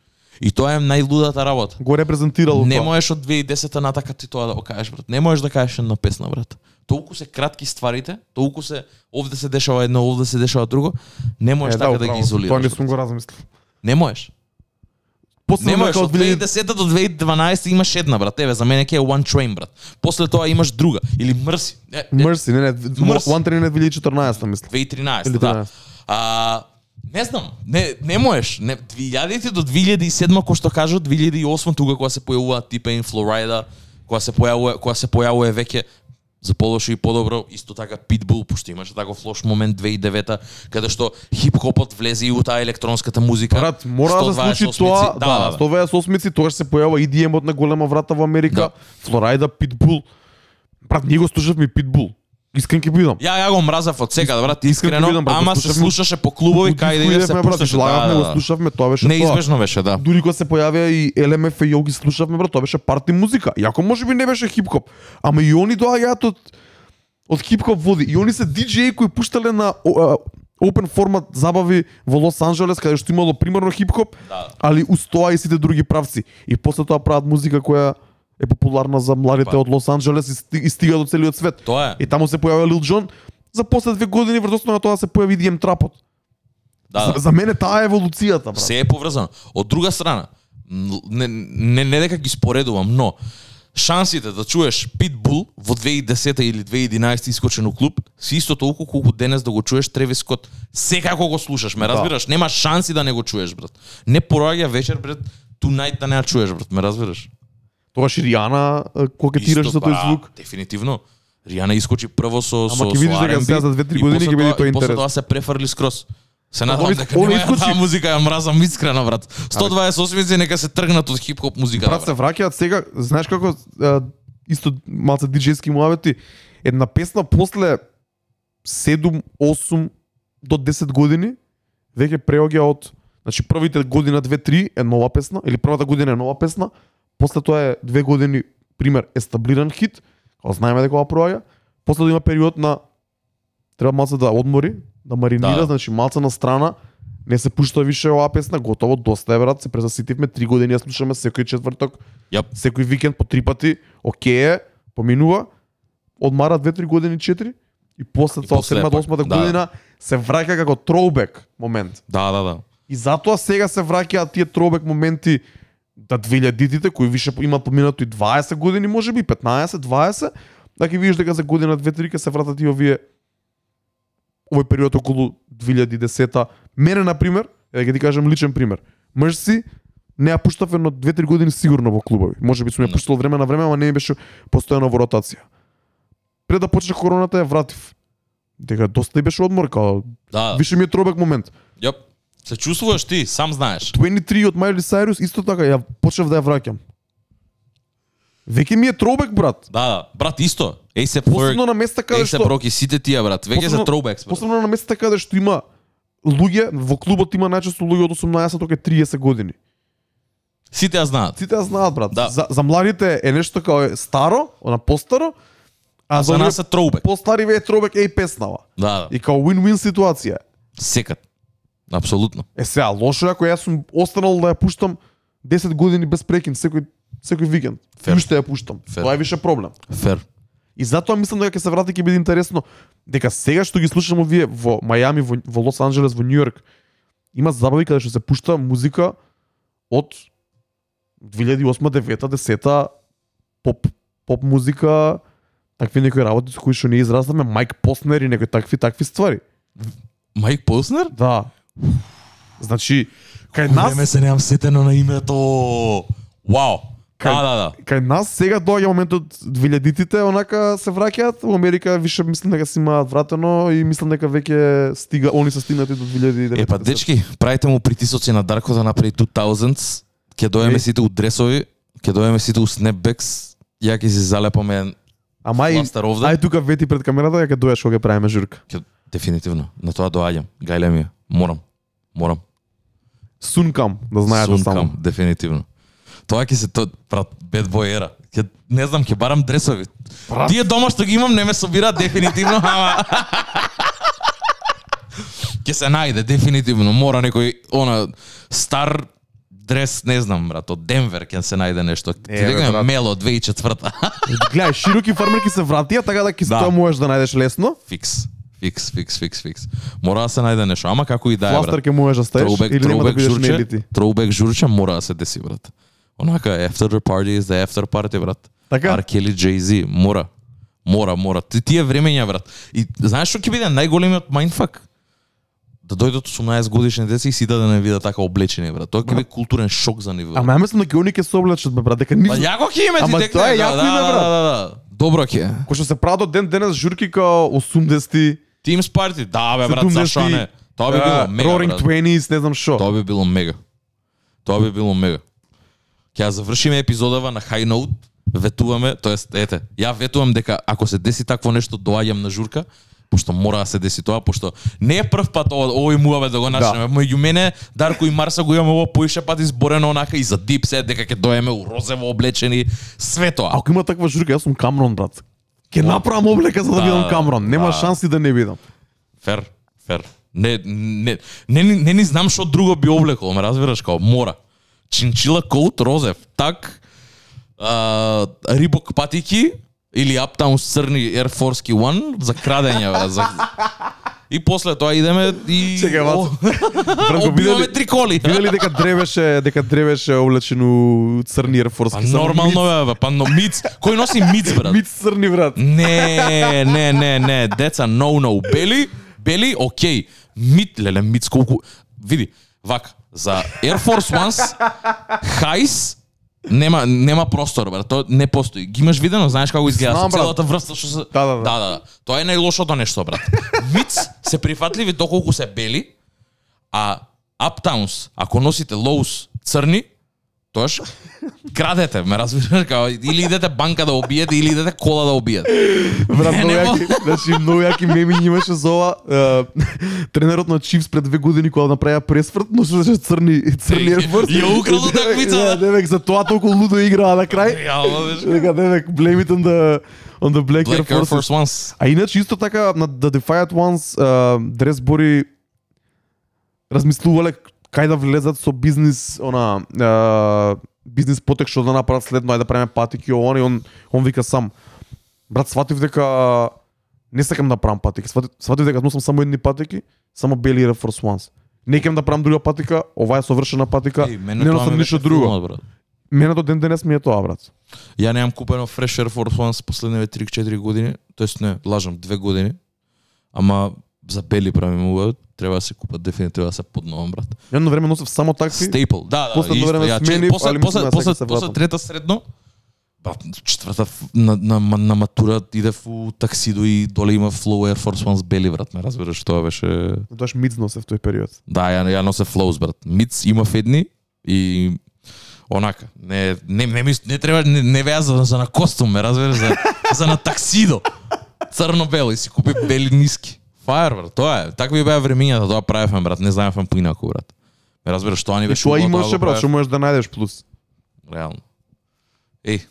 Speaker 2: И тоа е најлудата работа.
Speaker 1: Го репрезентирало
Speaker 2: Не
Speaker 1: тоа.
Speaker 2: можеш од 2010 натака ти тоа да го кажеш, брат. Не можеш да кажеш една песна, брат. Толку се кратки стварите, толку се овде се дешава едно, овде се дешава друго. Не можеш
Speaker 1: Е,
Speaker 2: така да,
Speaker 1: управо
Speaker 2: ги
Speaker 1: си. Тоа
Speaker 2: изолираш.
Speaker 1: не сум го размислил.
Speaker 2: Не можеш.
Speaker 1: Посебно
Speaker 2: Не можеш од 2010 до 2012 имаш една, брат. Еве за мене ќе е One Train, брат. После тоа имаш друга или Мрси. Не, не,
Speaker 1: не, не,
Speaker 2: Mercy.
Speaker 1: One Train е 2014 мислам.
Speaker 2: 2013,
Speaker 1: Или
Speaker 2: да.
Speaker 1: 13.
Speaker 2: А, не знам, не не можеш. Не 2000 до 2007 кој што кажат 2008 тука кога се појавува T-Pain, Florida, кога се појавува кога се појавува веќе за полошо и подобро, исто така Pitbull, пошто имаше таков лош момент 2009 каде што хип-хопот влезе и у таа електронската музика.
Speaker 1: Брат, мора да случи
Speaker 2: 128
Speaker 1: тоа,
Speaker 2: да,
Speaker 1: да,
Speaker 2: да, да.
Speaker 1: 128 тогаш се појава EDM-от на голема врата во Америка,
Speaker 2: Да.
Speaker 1: Флорида, Питбул. Брат, ние го слушавме Питбул. Искрен ќе бидам.
Speaker 2: Ја ја го мразав од сега, брат,
Speaker 1: Искрено видам, брат,
Speaker 2: ама се слушаше по клубови кај да иде се пушташе.
Speaker 1: излагавме,
Speaker 2: да,
Speaker 1: го
Speaker 2: да.
Speaker 1: слушавме, тоа беше тоа.
Speaker 2: Неизбежно беше, да.
Speaker 1: Дури кога се појавија и LMF и Йоги слушавме, брат, тоа беше парти музика. Иако може би не беше хип-хоп, ама и они доаѓаат од од хип-хоп води. И они се диџеи кои пуштале на open формат забави во Лос Анџелес, каде што имало примерно хип-хоп,
Speaker 2: Да.
Speaker 1: али уз тоа и сите други правци. И после тоа прават музика која е популарна за младите
Speaker 2: Па.
Speaker 1: од Лос Анџелес и, сти- и стига до целиот свет.
Speaker 2: Тоа е.
Speaker 1: И таму се појавија Лил Џон, за после две години врз основа на тоа се појави EDM трапот.
Speaker 2: Да,
Speaker 1: За,
Speaker 2: да.
Speaker 1: за мене таа е еволуцијата, брат.
Speaker 2: Се е поврзано. Од друга страна, не, не, не дека ги споредувам, но шансите да чуеш Pitbull во 2010 или 2011 искочен у клуб, си исто толку колку денес да го чуеш Тревис Скот. Секако го слушаш, ме
Speaker 1: Да.
Speaker 2: разбираш? Нема шанси да не го чуеш, брат. Не пораѓа вечер, брат, tonight да не ја чуеш, брат, ме разбираш?
Speaker 1: Тогаш и Риана кокетираше со тој
Speaker 2: па,
Speaker 1: звук.
Speaker 2: Дефинитивно. Риана искочи прво со
Speaker 1: Ама
Speaker 2: со
Speaker 1: ќе видиш дека сега за две-три
Speaker 2: и
Speaker 1: години
Speaker 2: после
Speaker 1: ќе биде
Speaker 2: тоа-
Speaker 1: тоа
Speaker 2: и После
Speaker 1: интерес.
Speaker 2: тоа се префрли скроз. Се надам дека нема
Speaker 1: искочи-
Speaker 2: таа музика ја мразам искрено брат. 128 нека се тргнат од хип-хоп музика.
Speaker 1: Брат се враќаат сега, знаеш како е, исто малце диџејски муавети, една песна после 7, 8 до 10 години веќе преоѓа од значи првите година 2 3 е нова песна или првата година е нова песна, после тоа е две години пример естаблиран хит, кога знаеме дека ова проаѓа, после да има период на треба малце да одмори, да маринира,
Speaker 2: Да.
Speaker 1: значи малце на страна, не се пушта више оваа песна, готово, доста е брат, се презаситивме, три години ја слушаме секој четврток,
Speaker 2: Јап.
Speaker 1: секој викенд по три пати, окей е, поминува, одмара 2-3 години, 4 и после тоа
Speaker 2: после
Speaker 1: 7
Speaker 2: пак,
Speaker 1: 8
Speaker 2: да.
Speaker 1: година се враќа како троубек момент.
Speaker 2: Да, да, да.
Speaker 1: И затоа сега се враќаат тие троубек моменти да 2000-тите кои више имаат поминато и 20 години, можеби 15, 20, да ќе видиш дека за година 2-3 ќе се вратат и овие овој период околу 2010-та. Мене на пример, е ќе ти кажам личен пример. Мрси не ја пуштав едно 2-3 години сигурно во клубови. Може би сум ја
Speaker 2: Да.
Speaker 1: пуштал време на време, ама не беше постојано во ротација. Пред да почне короната ја вратив. Дека доста и беше одмор, као
Speaker 2: Да.
Speaker 1: више ми е тробек момент.
Speaker 2: Јап. Се чувствуваш ти, сам знаеш.
Speaker 1: 23 од Майли Сайрус исто така ја почнав да ја враќам. Веќе ми е тробек брат.
Speaker 2: Да, да. Брат, исто. A$AP
Speaker 1: Посебно
Speaker 2: Ferg,
Speaker 1: на места каде што
Speaker 2: Rocky, сите тие, брат. Веќе се
Speaker 1: Посебно-
Speaker 2: throwbacks, брат.
Speaker 1: посебно на места каде што има луѓе во клубот има најчесто луѓе од 18 до 30 години.
Speaker 2: Сите ја знаат.
Speaker 1: Сите ја знаат брат.
Speaker 2: Да.
Speaker 1: За, за младите е нешто како е старо, на постаро, а
Speaker 2: За
Speaker 1: за
Speaker 2: нас е throwback.
Speaker 1: постари ве е тробек еј песнава.
Speaker 2: Да, да.
Speaker 1: И као win-win ситуација.
Speaker 2: Секат. Апсолутно.
Speaker 1: Е сега лошо е ако јас сум останал да ја пуштам 10 години без прекин секој секој викенд.
Speaker 2: Фер.
Speaker 1: Уште ја пуштам.
Speaker 2: Фер.
Speaker 1: Тоа е више проблем.
Speaker 2: Фер.
Speaker 1: И затоа мислам дека ќе се врати ќе биде интересно дека сега што ги слушаме вие во Мајами, во, во Лос Анџелес, во Њујорк, има забави каде што се пушта музика од 2008, 9, 10 поп поп музика, такви некои работи со кои што ние израснаме, Майк Поснер и некои такви такви ствари.
Speaker 2: Майк Поснер?
Speaker 1: Да. Значи, кај
Speaker 2: Нас... Време се немам сетено на името. Вау.
Speaker 1: Кај-
Speaker 2: Да, да, да.
Speaker 1: кај нас сега доаѓа моментот 2000-тите, онака се враќаат, во Америка више мислам дека си имаат вратено и мислам дека веќе стига, они се стигнати до 2009.
Speaker 2: Е, па дечки, правите му притисоци на Дарко да направи 2000s, ќе доеме сите у дресови, ќе доеме сите у снепбекс, ја ќе си залепаме
Speaker 1: Ама и ај тука вети пред камерата дека дојаш кога ќе правиме журка.
Speaker 2: Ќе, дефинитивно, на тоа доаѓам. Гајле ми ја. Морам. Морам.
Speaker 1: Сункам, да знаете
Speaker 2: Сункам,
Speaker 1: само.
Speaker 2: дефинитивно. Тоа ќе се то брат бед бој ера. Ќе не знам, ќе барам дресови.
Speaker 1: Брат.
Speaker 2: Тие дома што ги имам не ме собираат дефинитивно, (laughs) ама ќе се најде дефинитивно. Мора некој она стар дрес, не знам, брат, од Денвер ќе се најде нешто. Ти
Speaker 1: Е, бе,
Speaker 2: дека. Мело 2004 (laughs)
Speaker 1: Гледај, широки фармерки се вратија, така да ќе
Speaker 2: Да.
Speaker 1: тоа можеш да најдеш лесно.
Speaker 2: фикс. Фикс, фикс, фикс, фикс. Мора да се најде нешто, ама како и да е, брат.
Speaker 1: Фластер ќе можеш да ставиш
Speaker 2: Throwback,
Speaker 1: или нема да бидеш
Speaker 2: журче,
Speaker 1: нелити.
Speaker 2: throwback журче мора да се деси, брат. Онака, after the party is the after party, брат.
Speaker 1: Така?
Speaker 2: R. Kelly, Jay-Z, мора. Мора, мора. Ти, тие времења, брат. И знаеш што ќе биде најголемиот майндфак? Да дојдат 18 годишни деца и сите да не видат така облечени, брат. Тоа ќе биде културен шок за нив.
Speaker 1: Ама ја мислам дека они ќе се облечат, брат, дека
Speaker 2: Па
Speaker 1: нивно...
Speaker 2: јако ќе име ти
Speaker 1: Ама
Speaker 2: текне.
Speaker 1: тоа е јако
Speaker 2: да,
Speaker 1: име,
Speaker 2: да,
Speaker 1: брат.
Speaker 2: Да, да, да. Добро ќе. е.
Speaker 1: Кој што се прават ден денес журки као 80-ти,
Speaker 2: Teams Party, да бе брат,
Speaker 1: 70-ти,
Speaker 2: зашо не? Тоа би било мега,
Speaker 1: Roaring. Twenties, не знам што.
Speaker 2: Тоа би било мега. Тоа би било мега. Ќе ја завршиме епизодава на high note, ветуваме, тоест ете, ја ветувам дека ако се деси такво нешто доаѓам на журка, пошто мора да се деси тоа, пошто не е прв пат ова, овој муаве да го начнеме. Да. Меѓу мене, Дарко и Марса го имаме ово поише пат изборено онака и за дип се дека ќе доеме у розево облечени, све тоа.
Speaker 1: Ако има таква журка, јас сум Камрон, брат. Ке
Speaker 2: О,
Speaker 1: направам облека за да
Speaker 2: да,
Speaker 1: бидам Камрон. Нема
Speaker 2: да.
Speaker 1: шанси да не бидам.
Speaker 2: Фер, фер. Не, не, не, не, не ни знам што друго би облекол, ме разбираш, као мора. Чинчила коут, розев, так, а, рибок патики или Uptown црни Air Force One за крадење, за... И после тоа идеме и
Speaker 1: Чекај,
Speaker 2: О. (laughs)
Speaker 1: Бранко, видели-
Speaker 2: три коли.
Speaker 1: Видели дека древеше, дека древеше облечен у црни
Speaker 2: Па
Speaker 1: ерфорски. само
Speaker 2: нормално е, бе, па но миц. Кој носи миц, брат? (laughs)
Speaker 1: Миц црни, брат.
Speaker 2: Не, не, не, не, деца, no, no. Бели, бели, окей. Мит, леле, мит колку... Види, вака, за Air Force Ones, (laughs) Хайс, нема нема простор, брат. Тоа не постои. Ги имаш видено, знаеш како изгледа
Speaker 1: Знам,
Speaker 2: со целата врста што се
Speaker 1: Да, да, да.
Speaker 2: да, да. Тоа е најлошото нешто, брат. (laughs) Миц се прифатливи доколку се бели, а Uptowns, ако носите Lowe's црни, тоаш крадете, ме разбираш, као или идете банка да обиете или идете кола да обиете.
Speaker 1: Брат,
Speaker 2: Не, нема.
Speaker 1: јаки, значи многу јаки меми имаше за ова. Е, тренерот на Чивс пред две години кога направија пресврт, но што црни црни
Speaker 2: Ја-
Speaker 1: ерфорс.
Speaker 2: ја украл утакмица,
Speaker 1: Да, девек за тоа толку лудо играа на крај. Дека девек blame it on the on the Black,
Speaker 2: Black
Speaker 1: Air Forces.
Speaker 2: Force Ones.
Speaker 1: А иначе исто така на The Defiant Ones uh, дрес бори размислувале кај да влезат со бизнис она uh, бизнис потек што да направат следно, ајде да правиме патики он и он он вика сам. Брат, сватив дека не сакам да правам патики. Сватив, сватив дека носам само едни патики, само бели Air Force Ones. Не кем да правам друга патика, ова е совршена патика,
Speaker 2: мене
Speaker 1: не носам ништо друго.
Speaker 2: филмот, брат.
Speaker 1: Мене до ден денес ми е тоа, брат.
Speaker 2: Ја немам купено Fresh Air Force Ones последниве 3-4 години, тоест не, лажам, 2 години. Ама за бели уга, треба да се купат дефинитивно да се подновам, брат.
Speaker 1: Едно време носев само такси.
Speaker 2: Стейпл. Да, да,
Speaker 1: Последно
Speaker 2: исто,
Speaker 1: време
Speaker 2: ја,
Speaker 1: сменив,
Speaker 2: после,
Speaker 1: али
Speaker 2: после, после, после
Speaker 1: вратам.
Speaker 2: трета средно, брат, четврта на, на, на, на матура идев у таксидо и доле има Flow Air Force Ones бели, брат, ме разбираш, тоа беше...
Speaker 1: Тоаш миц носев тој период.
Speaker 2: Да, ја, ја носе Flows, брат. Миц има едни и онака. Не, не, не, ми, не треба, не, не веа за, за на костум, ме разбираш, за, за на таксидо. Црно-бело и си купи бели ниски. Фаер, брат, тоа е. Такви беа времињата, тоа правевме, брат, не знаевме поинаку, брат. Ме разбираш, тоа ни беше
Speaker 1: тоа имаше,
Speaker 2: го
Speaker 1: брат, што можеш да најдеш плюс.
Speaker 2: Реално. Еј,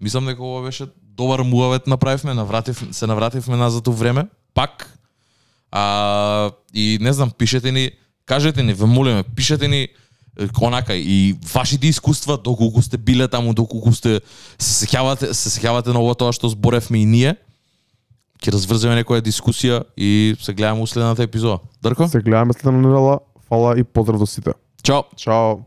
Speaker 2: мислам дека ова беше добар муавет направивме, навратив, се навративме назад у време, пак. А, и не знам, пишете ни, кажете ни, ве молиме, пишете ни е, онака и вашите искуства доколку сте биле таму, доколку сте се сеќавате, се сеќавате на ова тоа што зборевме и ние. Ќе разврземе некоја дискусија и се гледаме у следната епизода. Дарко?
Speaker 1: Се гледаме следна недела. Фала и поздрав до сите.
Speaker 2: Чао!
Speaker 1: Чао.